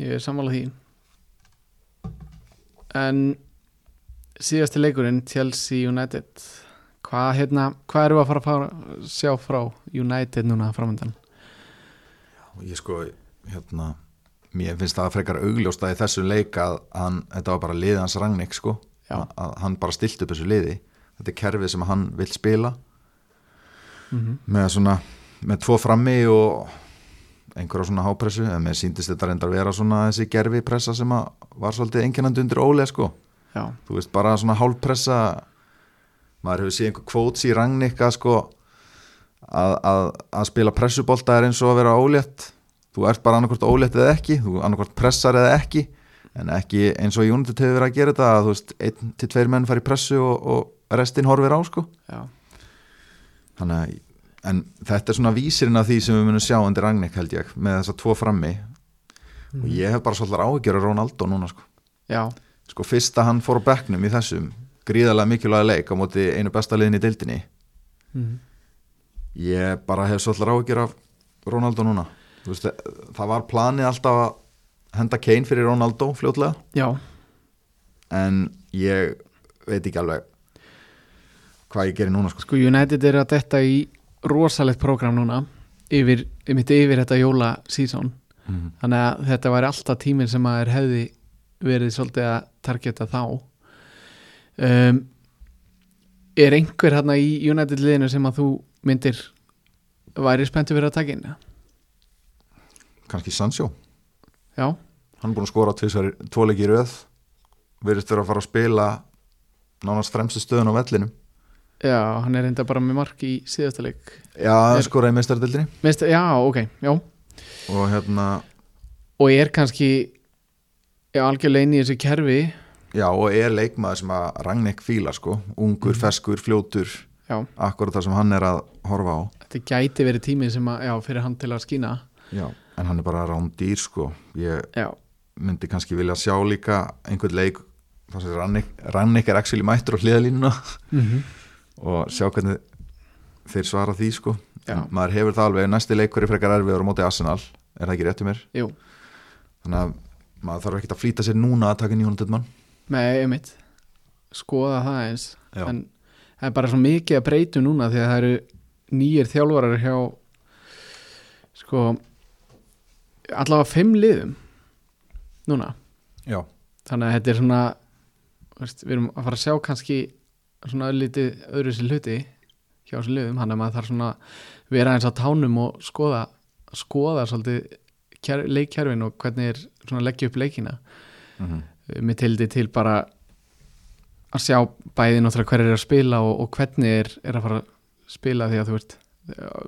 ég er sammála því. En síðasti leikurinn Chelsea United. Hvað hérna, hvað erum við að fara að fara, sjá frá United núna framöndan ég sko, hérna mér finnst það frekar augljóst að í þessum leik að hann, þetta var bara liðið hans rangnik sko. Að, að hann bara stilt upp þessu liði, þetta er kerfið sem hann vill spila. Mm með svona, með tvo frammi og einhverja svona hápressu. En mér síndist þetta reyndar vera svona þessi gerfi pressa sem að var svolítið einkennandi undir ólega sko, já, þú veist bara svona hálfpressa. Maður hefur séð einhver kvóts í rangnika sko að, að, að spila pressubolta er eins og að vera ólétt. Þú ert bara annarkvort ólétt eða ekki. Þú annarkvort pressar eða ekki en ekki eins og United hefur verið að gera þetta að þú veist, einn til tveir menn fari í pressu og, og restin horfir á sko. Já, þannig að en þetta er svona vísirinn af því sem við munum sjá undir Ragnik held ég með þessa tvo frammi. Og ég hef bara svolítið áhyggjur af Ronaldo núna sko. Já, sko fyrst að hann fór á bekknum í þessum gríðarlega mikilvæga leik á móti einu besta liðin í deildinni. Mm ég bara hef svolítið áhyggjur af Ronaldo núna. Veist, það var planið alltaf að henda Kane fyrir Ronaldo fljótlega já en ég veit ekki alveg hvað ég gerir núna sko. Sko United er að detta í rosalegt prógram núna yfir, mitt yfir þetta jóla sísón mm. þannig að þetta væri alltaf tíminn sem að er hefði verið svolítið að targeta þá um, Er einhver hérna í United liðinu sem að þú myndir væri spenntu fyrir að taka inn? kannski Sancho Já, hann er búin að skora tvisvar, tvo leiki í röð. Verðist vera að fara að spila nánast fremstu stöðun á vellinum. Já, hann er enda bara með mark í síðasta leik. Já, hann skoraði meistardildinni Meist, Já, ok, já. Og hérna, og er kannski já, algjörlega inn í þessu kerfi. Já, og er leikmaður sem að Ragnik fíla sko, ungur, feskur, fljótur. Já, akkurat það sem hann er að horfa á. Þetta gæti verið tími sem að, já, fyrir hann til að skína. Já, en hann er bara rándýr sko. Ég já, myndi kannski vilja sjá líka einhvern leik Rannik, er actually mættur á hliðalínuna mm og sjá hvernig þeir svara því sko. Já. Maður hefur það alveg, næsti leikur er frekar erfiður á móti Arsenal, er það ekki rétt um mér? Jú, þannig að maður þarf ekkert að flýta sér núna að taka nýjón mann með einmitt. Skoða það eins Já. en það er bara svo mikið að breytu núna því að það eru nýjir þjálfarar hjá sko allavega fimm liðum núna. Já, þannig að þetta er svona veist, við erum að fara að sjá kannski svona öllítið öðru sér hluti hjá þessum liðum, hann er maður þarf svona vera eins á tánum og skoða skoða svolítið kjær, leikkerfin og hvernig er svona leggja upp leikina. Mm með tildi til bara að sjá bæði náttúrulega hver er að spila og, og hvernig er, er að fara að spila því að þú veist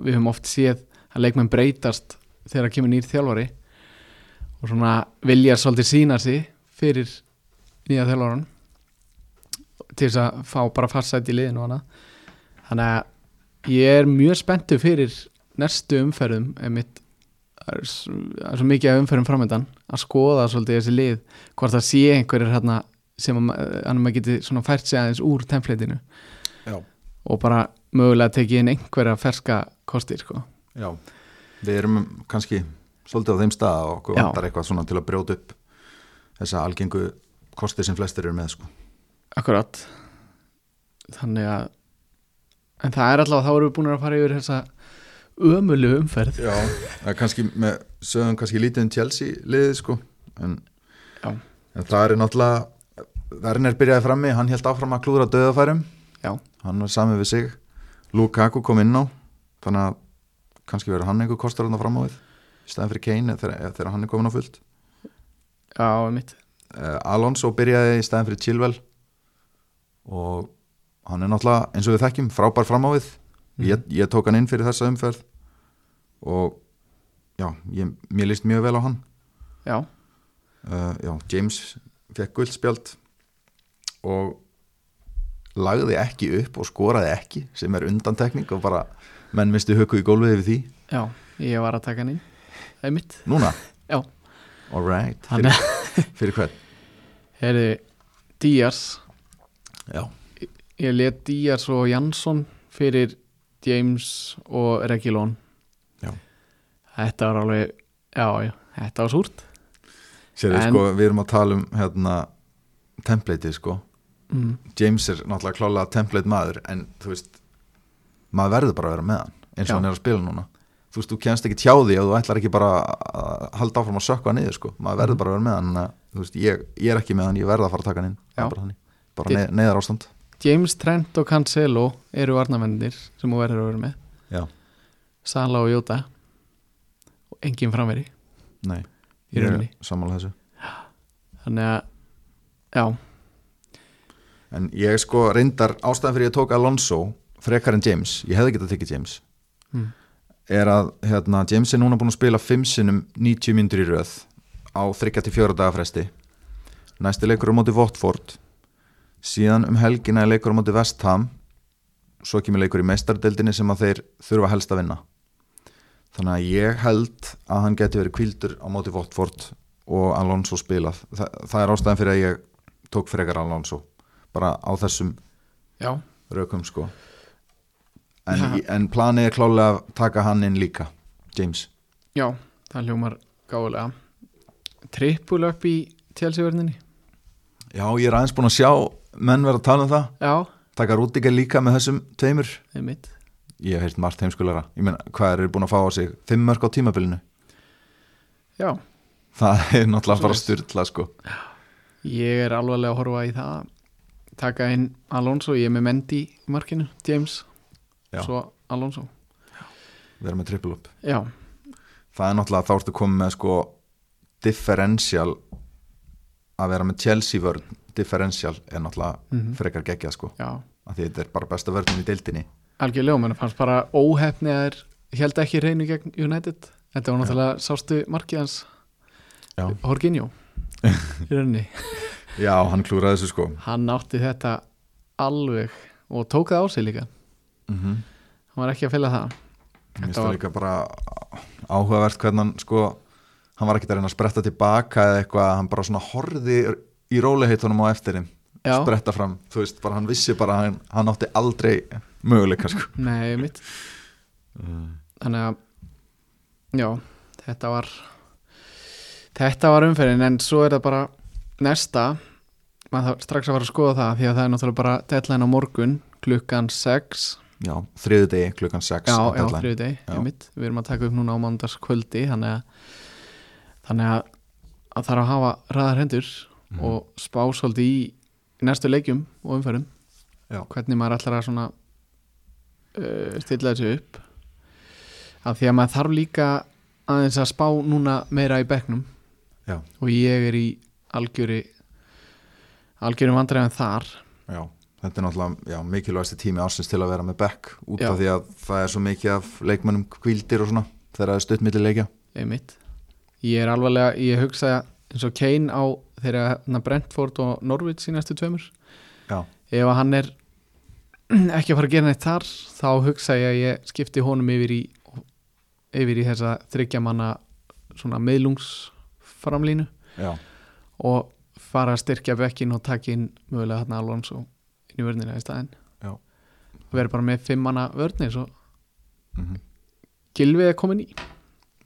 við höfum oft séð að leikmenn breytast þegar kemur nýr þjálfari og svona vilja svolítið sína sig fyrir nýja þjálfaran til þess að fá bara farsætt í liðinu hana þannig að ég er mjög spenntu fyrir næstu umferðum mitt, það er s- það er svo mikið umferðum framöndan að skoða svolítið þessi lið hvort það sé einhverjir hérna sem að maður geti svona fært sig aðeins úr templateinu já, og bara mögulega tekið inn einhverja ferska kostir sko. já við erum kannski svolítið á þeim stað og okkur vantar eitthvað svona til að brjóta upp þessa algengu kosti sem flestir eru með sko. Akkurat. Þannig að en það er allavega, þá erum við búin að fara yfir þessa ömulu umferð. Já, er kannski með sögum kannski lítið um Chelsea liðið sko en, en það er náttúrulega Werner byrjaði frammi, hann held áfram að klúra döðafærum Já. hann var samið við sig. Lukaku kom inn á þannig að kannski verður hann einhver kostar hann fram á við? Í staðan fyrir Kane þegar, hann er komin á fullt? Já, mitt uh, Alonso byrjaði í staðan fyrir Chilwell og hann er náttúrulega eins og við þekkjum frábær fram á við. Ég, ég tók hann inn fyrir þessa umferð og já, ég, mér líst mjög vel á hann. Já, uh, já, James fekk guldspjald og lagði ekki upp og skoraði ekki sem er undantekning og bara menn misti höku í gólfið yfir því. Já, ég var að taka hann inn. Það er mitt. Núna, Já, alright fyrir, fyrir hvern? Herði, Díaz. Já, Ég let Díaz og Jansson fyrir James og Regilón Já. Þetta var alveg Já, já, þetta var súrt. Sérðu, sko, við erum að tala um hérna, templateið sko. Mm. James er náttúrulega klálega template maður en þú veist maður verður bara að vera með hann eins og Já. hann er að spila núna. Þú veist, þú kemst ekki tjá því og þú ætlar ekki bara að halda áfram að sökka hann niður sko. Maður verður Mhm. bara að vera með hann þú veist, ég, ég er ekki með hann, ég verð að fara að taka hann inn. Bara, bara neð, neðar ástand James Trent og Cancelo eru varnamennir sem þú verður að vera með. Já. Sala og Jóta og engin framveri. Nei, ég er sammála þessu. Þannig að já, en ég sko reyndar ástæðan fyrir ég tók Alonso frekar en James, ég hefði getað tekið James. Mm. er að hérna, James er núna búin að spila 5 sinnum 90 myndur í röð á 3-4 daga fresti. Næsti leikur á móti Watford. Síðan um helgina er leikur á móti West Ham. Svo kemur leikur í meistardeldinni sem að þeir þurfa helst að vinna. Þannig að ég held að hann geti verið kvildur á móti Watford og Alonso spilað. Þa, það er ástæðan fyrir að ég tók frekar Alonso. Bara á þessum já, rökum sko en, Ja. en planið er klálega að taka hann inn líka James. Já það hljómar gáðulega trippul upp í tjálsíverninni já ég er aðeins búin að sjá menn vera að tala um það. Já, taka Rúdíka líka með þessum tveimur. Ég hef heyrt margt heimskulega ég meina hvað er búin að fá á sig? Fimm mörg á tímabilinu? Já, það er náttúrulega bara styrla sko. Ég er alvarlega að horfa í það taka inn Alonso, ég er með Mendy í markinu, James Já. svo Alonso. Vera með triple up. Já, það er náttúrulega þá ertu komið með sko differential að vera með Chelsea vörn. Differential er náttúrulega Mhm. frekar geggjað sko. Já. Af því þetta er bara besta vörnum í deildinni. Algjörlega, menn fannst bara óhefni að þeir held ekki reynu gegn United. Þetta var náttúrulega sástu markið hans? Já. Jorginho. Í rauninni, já hann klúraði þessu sko. Hann átti þetta alveg og tók það á sig líka mm hann var ekki að fylga það. Mér finnst það var- líka bara áhugavert hvernig hann sko hann var ekki að reyna að spretta tilbaka eða eitthvað, hann bara svona horði í róliheitunum á eftir þeim já, spretta fram, þú veist, bara hann vissi bara hann, hann átti aldrei möguleika sko. nei mitt þannig að já, þetta var þetta var umferðin en svo er það bara næsta. Maður strax að fara að skoða það því að það er náttúrulega bara deadline á morgun klukkan 6 Já, þriðu degi klukkan 6 já, já, þriðu deg, Já. einmitt við erum að taka upp núna á mánudagskvöldi þannig að þannig að, að þarf að hafa ræðar hendur Mhm. og spá svolítið í, næstu leikjum og umferðum Já. hvernig maður ætlar að svona uh, stilla þessu upp af því að maður þarf líka aðeins að spá núna meira í bekknum Já. og ég er í algjöri algjörum vandræðan þar Já, þetta er náttúrulega já, mikilvægasti tími ársins til að vera með back út af því að það er svo mikið af leikmönnum kvildir og svona þegar það er stutt milli leikja. Einmitt. Ég er alvarlega, ég hugsa eins og Kane á þeirra hérna, Brentford og Norwich í næstu tveimur. Já, ef hann er ekki að fara að gera neitt þar þá hugsa ég að ég skipti honum yfir í yfir í þessa þryggja manna svona meðlungsframlínu já, og fara að styrkja bekkin og taka inn mögulega hérna Alonso inn í vörnina í staðinn. Já. vera bara með fimm manna vörnir svo mm Gilvi er komin í.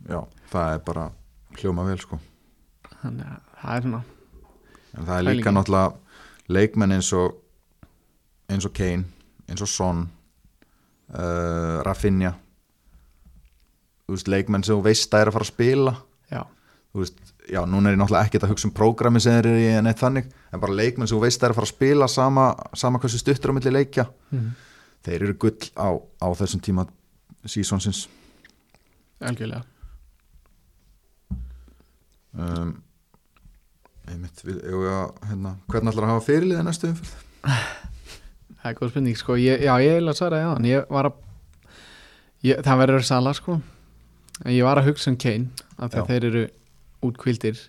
Já það er bara hljóma vel sko. Þannig að það er svona en það er líka Pælingin. náttúrulega leikmenn eins og eins og Kane, eins og Son uh, Rafinha. Þú veist, leikmenn sem þú veist að er að fara að spila. Já, þú veist, já, núna er ég náttúrulega ekkert að hugsa um prógrami sem þeir eru í en eitt þannig en bara leikmenn sem þú veist að er að fara að spila sama, sama hversu stuttur á milli leikja mm. þeir eru gull á, á þessum tíma sísonsins algjörlega um, einmitt, við, ég, hérna, hvernig ætlar að hafa fyrirlið næstu umfyrð? það er góð spurning, sko, ég, já, ég vil að svara það ég var að ég, það verður sala, sko en ég var að hugsa um Kane af því Já. að þeir eru útkvildir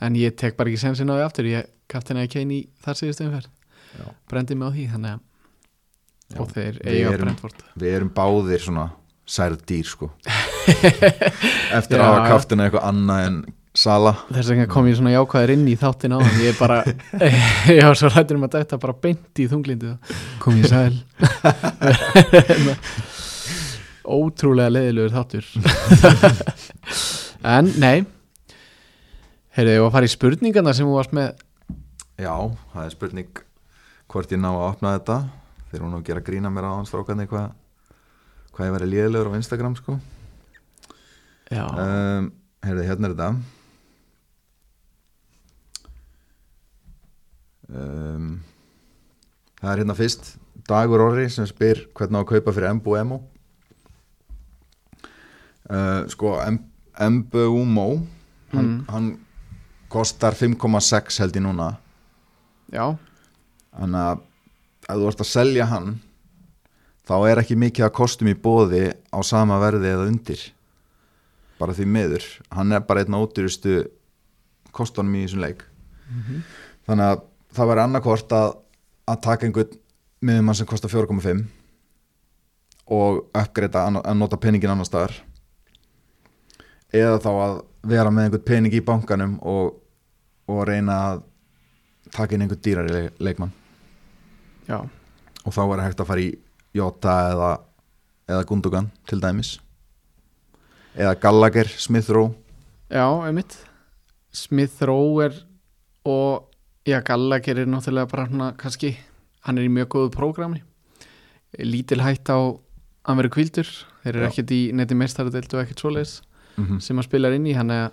en ég tek bara ekki sensin á því aftur. Ég kaptinaði Kane í þar síðustu umferð. Brendi mig á því, þannig að Já, og þeir eiga Brentford. Við erum báðir svona særð dýr sko. Eftir Já. að hafa kaftina eitthvað annað en Sala þess vegna kom ég svona jákvæður inn í þáttin á hann ég er bara, ég var svo rættur um að þetta bara beint í þunglindu kom ég sæl. Ótrúlega leiðilegur þáttur. En nei heyrðu, ég var að fara í spurningarna sem þú varst með? Já, það er spurning hvort ég ná að opna þetta. Þeir eru nú að gera grína mér á hans strákarnir hvað hvað ég verið liðlegur á Instagram sko. Já, um, Heyrðu, hérna er þetta. Um, Það er hérna fyrst. Dagur Orri sem spyr hvernig á að kaupa fyrir Embu Emo. Uh, Sko Em- Embu Umo hann, Mm. hann kostar 5,6 held ég núna. Já, Þannig að ef þú ert að selja hann þá er ekki mikið að kostum í bóði á sama verði eða undir. Bara því miður. Hann er bara einn ódýrustu kostunum í þessum leik. Þannig að það væri annarkvort að, að taka einhvern miðumann sem kostar 4,5 og uppgreita að nota peningin annar staðar. Eða þá að vera með einhvern pening í bankanum og, og reyna að taka inn einhvern dýrari leik, leikmann. Já, og þá er hægt að fara í Jota eða, eða Gundogan til dæmis. Eða Gallagher, Smith Rowe. Já, einmitt. Smith Rowe er og já, Gallagher er náttúrulega bara svona kannski, hann er í mjög góðu prógrami lítil hætt á að hann verið kvildur þeir eru ekkert í neti meistaradeldu og ekkert svoleiðis mm -hmm. sem hann spilar inn í. Hann er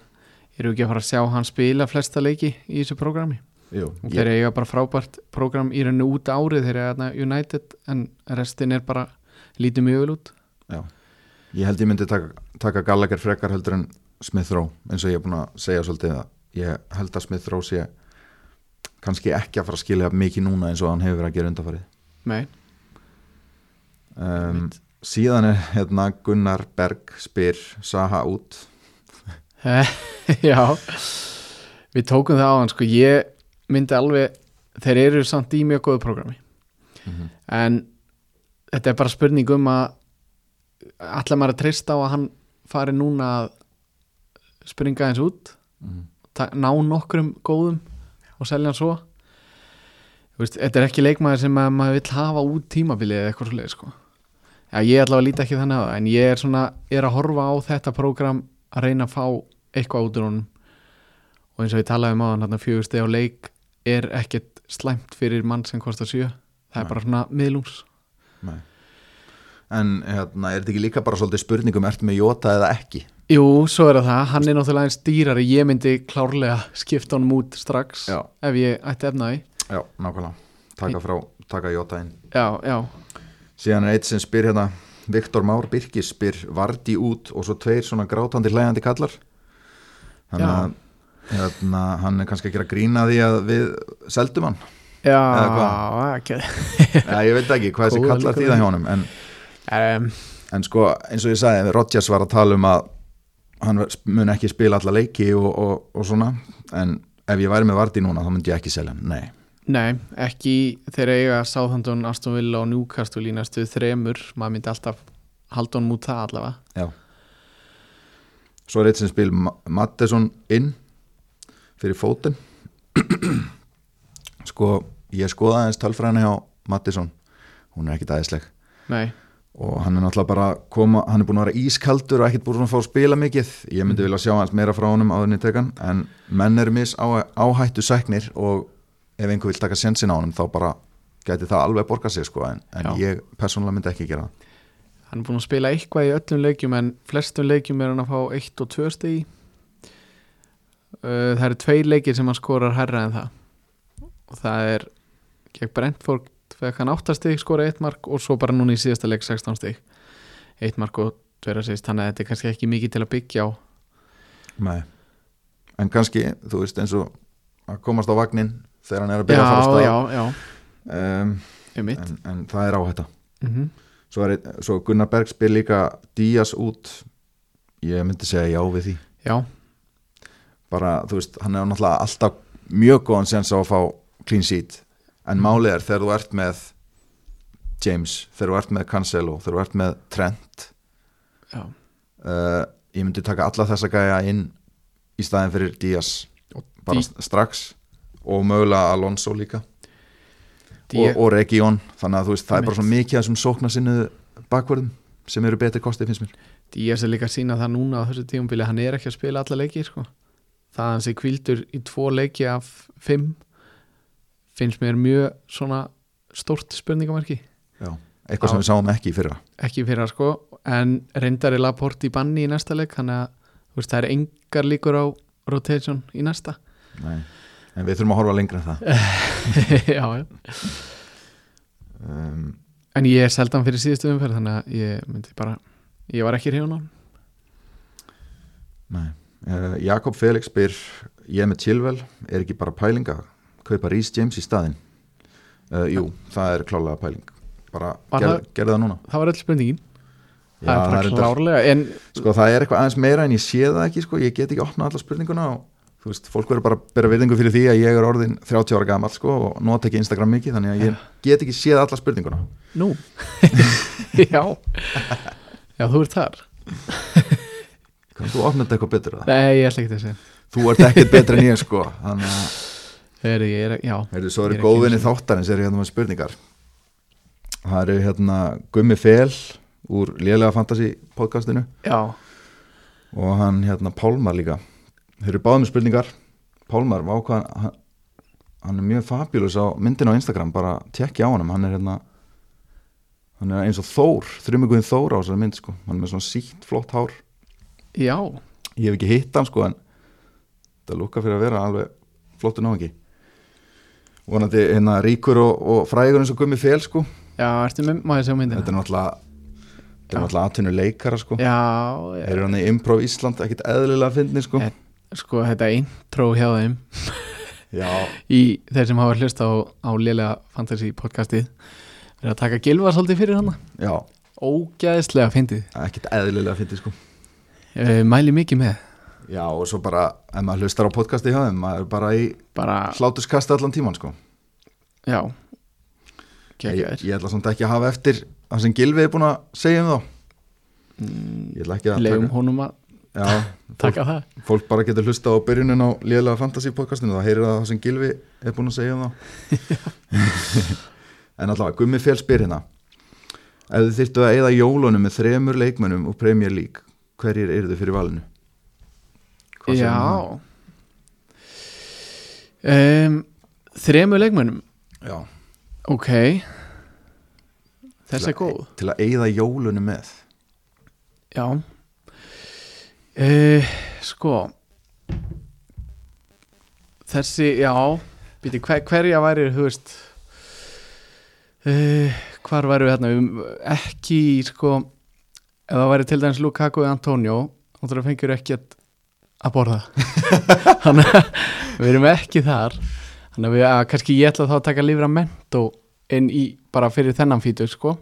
eru ekki að fara að sjá hann spila flesta leiki í þessu prógrami? Og þeir ég, eiga bara frábært prógram í rauninu út árið þeir þarna United en restin er bara lítið mjög vel út. Já. ég held ég myndi taka, taka Gallagher frekar heldur en Smith Rowe eins og ég er búin að segja svolítið að ég held að Smith Rowe sé kannski ekki að fara að skilja mikið núna eins og hann hefur verið að gera undarfarið Nei, um, síðan er hérna Gunnar Berg spyr Saha út já við tókum það á hann sko ég myndi alveg þeir eru samt í mjög góðu prógrami Mhm. en þetta er bara spurning um að allar maður að treysta á að hann fari núna að springa eins út Mhm. ta- ná nokkrum góðum og selja hann svo veist, þetta er ekki leikmaður sem að maður vill hafa út tímabilið eða eitthvað svo sko. Já, ég allavega líti ekki þannig á það en ég er svona, er að horfa á þetta prógram að reyna að fá eitthvað út úr honum. Og eins og ég talaði um á hann fjögur steg á leik er ekkert slæmt fyrir mann sem kostar sjö. Það er Nei. bara svona miðlúms Nei. en hérna, er þetta ekki líka bara svolítið spurningum ertu með Jota eða ekki? Jú, svo er það, hann er náttúrulega eins dýrari. Ég myndi klárlega skipta honum út strax Já. ef ég ætti efnaði Já, nákvæmlega. Taka frá, taka Jota inn. Já, já, Síðan er eitt sem spyr hérna Viktor Már Birkis spyr Vardi út og svo tveir svona grátandi hlægandi kallar. Þannig Já. að hérna, hann er kannski að grína því að við seldum hann. Já ekki ja, Ég veit ekki hvað þessi kallar þýða við. hjá honum en, um, en sko eins og ég sagði Rodgers var að tala um að hann mun ekki spila alla leiki og, og, og svona en ef ég væri með Vardi núna þá myndi ég ekki selja hann Nei, Nei, ekki þeir eiga Southampton, Aston Villa og Newcastle í næstu þremur, maður myndi alltaf halda honum út það allavega. Já. Svo er eitt sem spil Ma- Matteson inn fyrir fótinn. Sko ég skoðaði eins tölfræðina hjá Matteson hún er ekkit aðeinsleg Nei, og hann er náttúrulega bara koma hann er búin að vera ískaldur og ekkit búin að fá að spila mikið. Ég myndi vilja sjá hans meira frá honum áður en ég tek hann en menn eru mis á, áhættu sæknir og ef einhver vil taka sensin á honum þá bara gæti það alveg borga sig sko en, en ég persónulega myndi ekki gera það. Hann er búin að spila eitthvað í öllum leikjum en flestum leikjum er hann að fá 1 og 2 stegi uh, það eru tveir leikir sem hann skorar herra en það. Og það er gegn Brentford fekk hann 8 steg skora 1 mark og svo bara núna í síðasta leik 16 steg 1 mark og 2 assist þannig að þetta er kannski ekki mikið til að byggja á. Nei. en kannski, þú veist eins og að komast á vagnin þegar hann er að já, byrja að fara á stað. Já, já, um, en, en það er áhætta. Mm svo, er, svo Gunnar Berg spyr líka Díaz út. Ég myndi segja já við því. Já, bara, þú veist, hann er náttúrulega alltaf mjög góðan sens á að fá clean sheet. En málið er þegar þú ert með James, þegar þú ert með Cancelo þegar þú ert með Trent já, uh, ég myndi taka alla þessa gæja inn í staðin fyrir Díaz. Bara strax og mögulega Alonso líka og, og Region þannig að þú veist, það er bara svo mikið af þessum sókna sinnu bakvörðum sem eru betri kostið finnst mér Díaz er líka að sína það núna á þessu tíumbili hann er ekki að spila alla leiki sko. það að hann sé kvildur í tvo leiki af fimm finnst mér mjög svona stórt spurningamarki Já. eitthvað Já. sem við sáum ekki í fyrra ekki fyrir að sko en reyndar er Laporte í banni í næsta leik þannig að veist, það er engar líkur á rotation í næsta Nei. En við þurfum að horfa lengra en það já, já. um, en ég er seldan fyrir síðustu umferð þannig að ég myndi bara ég var ekki hann Nei. Uh, Jakob Felix spyr ég með Chilwell, er ekki bara pæling að kaupa Rhys James í staðinn uh, Jú, það er klálega pæling bara gerð, það- það núna það var öll spurningin Já, það er klárlega en sko, það er eitthvað aðeins meira en ég sé það ekki sko. ég get ekki opnað alla spurninguna og þú veist, fólk verður bara að bera virðingu fyrir því að ég er orðin 30 ára gamall sko, og nota ekki Instagram mikið þannig að ég get ekki séð alla spurninguna. Nú? Já. Já, þú ert þar. Kanst þú opnað þetta eitthvað betur það? nei, ég ætla ekki að segja. Þú ert ekkert betur en ég sko þannig að, ég er, já, heyrðu, svo eru er góðvinni þáttarins er hérna með spurningar. Það eru hérna Gummi Fel úr lélega fantasy podcastinu. Já, og hann hérna Pálmar líka þeir eru báðum með spurningar. Pálmar, vá hvað hann, hann er mjög fabulous á myndin á Instagram bara tekki á honum, hann er hérna hann er eins og Þór þrjumiguðin Þór á þessari mynd sko. Hann er með svona sítt flott hár. Já. Ég hef ekki hitt hann sko en það lúka fyrir að vera alveg flottur náðingi vonandi hérna ríkur og, og frægur eins og gummi fel sko. Já, ertu með, má ég sjá myndina? Þetta er náttúrulega þetta er Já. náttúrulega atvinnu leikara sko. Já, þeir eru hann í Improv Ísland ekkit eðlilega fyndni sko. Eh. Sko, þetta intro hjá þeim. Já, í þeir sem hafa hlust á, á lélega fantasy podcastið er að taka gilva svolítið fyrir hana. Já, ógæðislega fyndið. Ekkit eðlilega fyndni sko. Uh, mæli mikið með. Já og svo bara ef maður hlustar á podcasti hjá þeim maður er bara í bara, hlátuskasti allan tíman sko. Já. Ég, geggjaðir ég ætla samt ekki að hafa eftir það sem Gilvi er búin að segja um þá. Mm, ég ætla ekki að taka, honum að já, fólk, taka það. fólk bara getur hlusta á byrjunin á lélega fantasy podcastinu þá heyrir það það sem Gilvi er búin að segja um það en allavega, Gummi Fél spyr hérna ef þið þyrftu að eyða jólunum með þremur leikmönnum og Premier League hverjir eru þið fyrir valinu? Já. um, þremu leikmönnum? Já. Ok. Þessi er góð. til að eyða jólunum með? Já uh, Sko. Þessi, já Býti, hver, hverja væri, þú veist uh, Hvar væri við hérna við, Ekki, sko Ef það væri til dæmis Lukaku eða Antonio þá það fengjur ekki að, að borða. Þannig að við erum ekki þar. Þannig að við, að, kannski ég ætla þá að taka lífra mentó inn í, bara fyrir þennan fítu, sko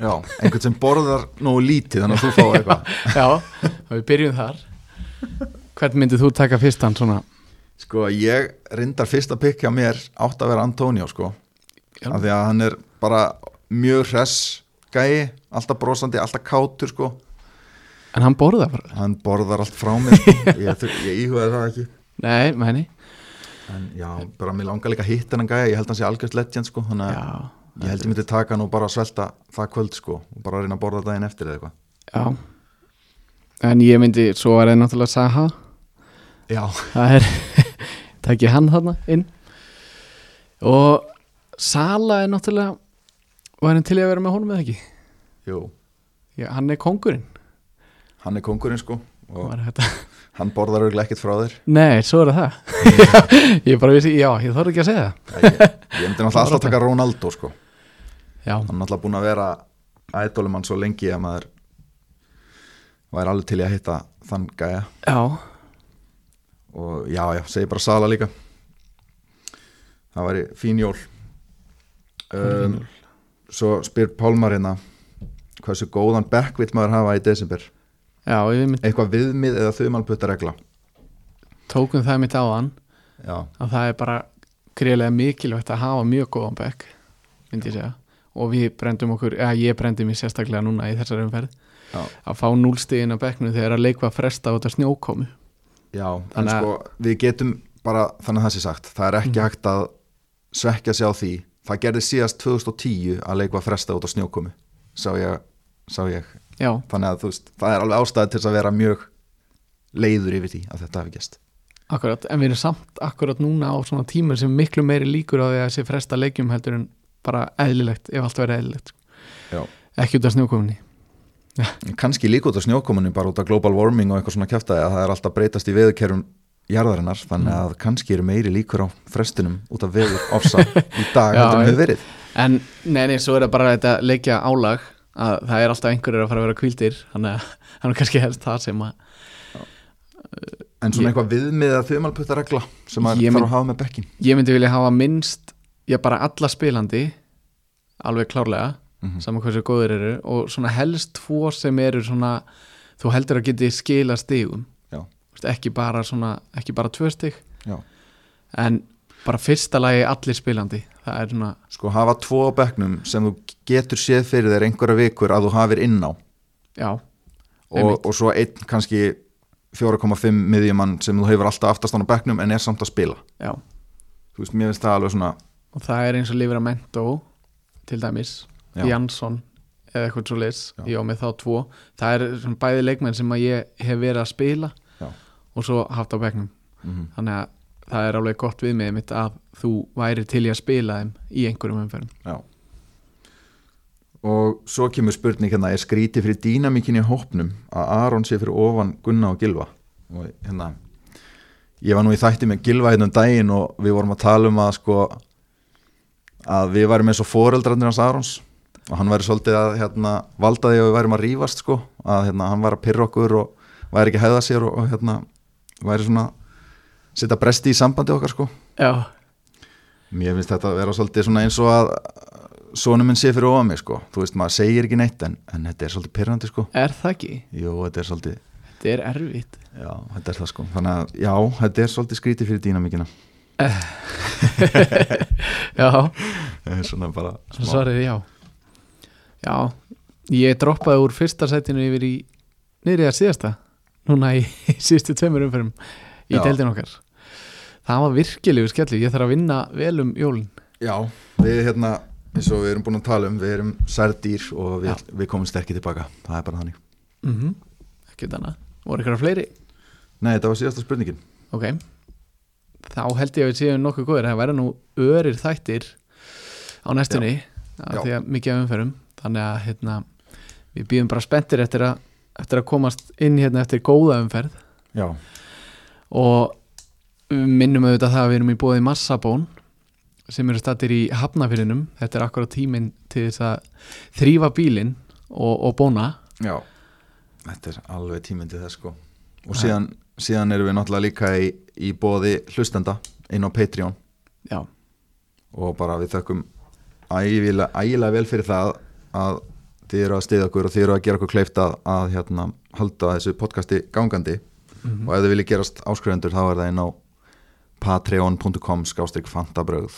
já, einhvern sem borðar nógu lítið þannig að þú fá eitthvað. Já, við byrjum þar. Hvern myndið þú taka fyrstan svona? sko, ég reyndar fyrsta pikk hjá mér átt að vera Antonio sko. Já. af því að hann er bara mjög hress gæi, alltaf brosandi, alltaf kátur sko. En hann borða bara. Hann borðar allt frá mér sko. ég, ég íhugaði það ekki. Nei, menni en já, bara mér langar líka að hitta hann gæi ég held hann sé algjörst legend sko þannig að ég held ég myndi taka og bara svelta það kvöld sko og bara reyna að borða daginn eftir eða eitthvað. Já. En ég myndi, svo var það náttúrulega Saha. Já, Það er, takk ég hann þarna inn. Og Sala er náttúrulega Var hann til að vera með honum eða ekki? jú. Já, hann er kongurinn hann er kongurinn sko og Var þetta- hann borðar auðvitað ekkert frá þér. Nei, svo er það. Ég bara vissi, já, ég þorði ekki að segja það. Ég, ég myndi náttúrulega alltaf taka Ronaldo sko. Já, hann er náttúrulega búin að vera ædolum hann svo lengi að maður væri alveg til í að hitta þann gæja. Já, og já, já, segi bara Sala líka. Það væri fín jól. Um, svo spyr Pálmar hérna hversu góðan bekk vill maður hafa í desember já, mynd, eitthvað viðmið eða þumalputta regla tókum það mitt á hann að það er bara greiðlega mikilvægt að hafa mjög góðan bekk myndi ég segja. Og við brendum okkur, eða ég brendi mér sérstaklega núna í þessari umferð já, að fá núlstegin á bekknu þegar að leikva fresta á þetta snjókomu. Já Þannig að- sko við getum bara þannig að það sé sagt það er ekki Mhm. hægt að svekja sig á því. Það gerði síðast 2010 að leikva fresta á snjókomi sá ég, sá ég Já, þannig að veist, það er alveg ástæði til að vera mjög leiður yfir því að þetta hafi gæst akkurat, en við erum samt akkurat núna á svona tímur sem miklu meiri líkur á því að sé fresta leikjum heldur en bara eðlilegt, ef allt verið eðlilegt Já. ekki út af snjókomunni. Kannski líka út af snjókomunni bara út af global warming og eitthvað svona kæftæði að það er alltaf breytast í veðurkerfum jarðarinnar þannig að kannski eru meiri líkur á frestunum út af veður ofsa í dag heldur en hefur verið. En nei, nei, svo er það bara þetta leikja álag að það er alltaf einhverjir að fara að vera kvildir þannig að hann er kannski helst það sem að en svona Ég- eitthvað viðmið að þumalputta regla sem maður Ég þarf að hafa með bekkin ég myndi vilja hafa minnst ég bara alla spilandi alveg klárlega Mhm. saman hversu góður eru og svona helst tvo sem eru svona þú heldur að geti skila Já. Vist, ekki bara svona ekki bara tvö stig Já. en bara fyrsta lagi allir spilandi. Það er svona, sko hafa tvo á bekknum sem þú getur séð fyrir þér einhverja vikur að þú hafir inn á. Já, og, og svo einn kannski 4,5 miðjumann sem þú hefur alltaf aftast á bekknum en er samt að spila. Já. Þú veist, mér finnst það alveg svona og það er eins og Livramento til dæmis, Já. Jansson eða eitthvað svo leis, Já. ég á með þá tvo. Það er svona bæði leikmenn sem að ég hef verið að spila Já. og svo haft á bekknum. Mm þannig að það er alveg gott við með mitt að þú væri til í að spila þeim í einhverjum umferðum. Já. Og svo kemur spurning hérna, er skrítið fyrir dýnamíkin í hópnum að Aron sé fyrir ofan Gunna og Gilva og hérna ég var nú í þætti með Gilva hérna um daginn og við vorum að tala um að sko að við værum eins og foreldrarnir hans Arons. Og hann væri svolítið að hérna, valda því að við værum að rífast sko. Að hérna, hann var að pyrra okkur og væri ekki að hæða sér og, og hérna væri svona setja bresti í sambandi okkar sko. Já, Mér finnst þetta að vera svolítið svona eins og að svona minn sé fyrir ofan mig sko. Þú veist maður segir ekki neitt en, en þetta er svolítið pyrrandi sko. Er það ekki? Jú, þetta er svolítið, Þetta er erfitt. Já, þetta er það sko. Þannig að já, þetta er svolítið skrítið fyrir dýnamíkina. Já, Það er svona bara smá svarið já. Já, ég droppaði úr fyrsta sætinu yfir í niður í að síðasta. Núna í, síðustu tveimur umferðum í Já. deildin okkar Það var virkilegu skellu, ég þarf að vinna vel um jólin. Já, við hérna eins og við erum búin að tala um, við erum særdýr og við, Já. við komumst ekki tilbaka. Það er bara þannig. Mm -hmm. Ekki þannig, voru ykkur fleiri? Nei, þetta var síðasta spurningin. Ok, þá held ég að við séum nokkuð góðir. Það verða nú örir þættir á næstunni Já. því að mikið af umferðum. Þannig að hérna, við býðum bara spenntir eftir að, eftir að komast inn hérna eftir góða umferð. Já, og minnum auðvitað það að við erum í bóði Massabón sem eru stattir í Hafnafyrinum þetta er akkurat tíminn til þess að þrýfa bílinn og, og bóna. Já Þetta er alveg tímyndið þess sko. Og síðan, síðan erum við náttúrulega líka í, í bóði hlustenda inn á Patreon. Já, og bara við þökkum ægilega, ægilega vel fyrir það að þið eru að stiða okkur og þið eru að gera okkur kleift að, að hérna, halda þessu podcasti gangandi. Mhm. og ef þið viljið gerast áskrifundur þá er það inn á patreon.com skástrík fantabröð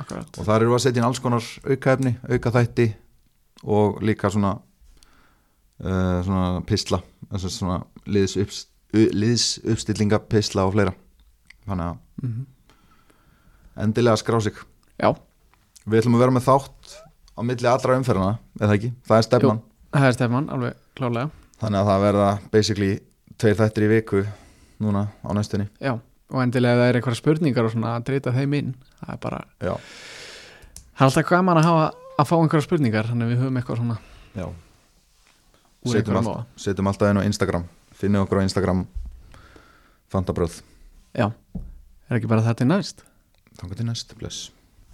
akkurat. Og þar eru við að setja inn alls konar aukaefni, aukaþætti og líka svona uh, svona að svona liðs, upps, liðs uppstillinga pisla og fleira. Þannig að mm endilega skrá sig Já, Við ætlum að vera með þátt á milli allra umferðina, eða ekki? Það er stefnan. það er stefman, Þannig að það verða basically tveir þættir í viku núna á næstunni. Já, og endilega ef það er eitthvað spurningar og svona að dreita þeim inn. Það er bara, Já. það er alltaf gaman að hafa að fá einhverja spurningar þannig að við höfum eitthvað svona Já, setjum, einhverjum all, setjum alltaf inn á Instagram. Finnum okkur á Instagram Fantabröð. Já, er ekki bara þetta næst? Þannig til næst, bless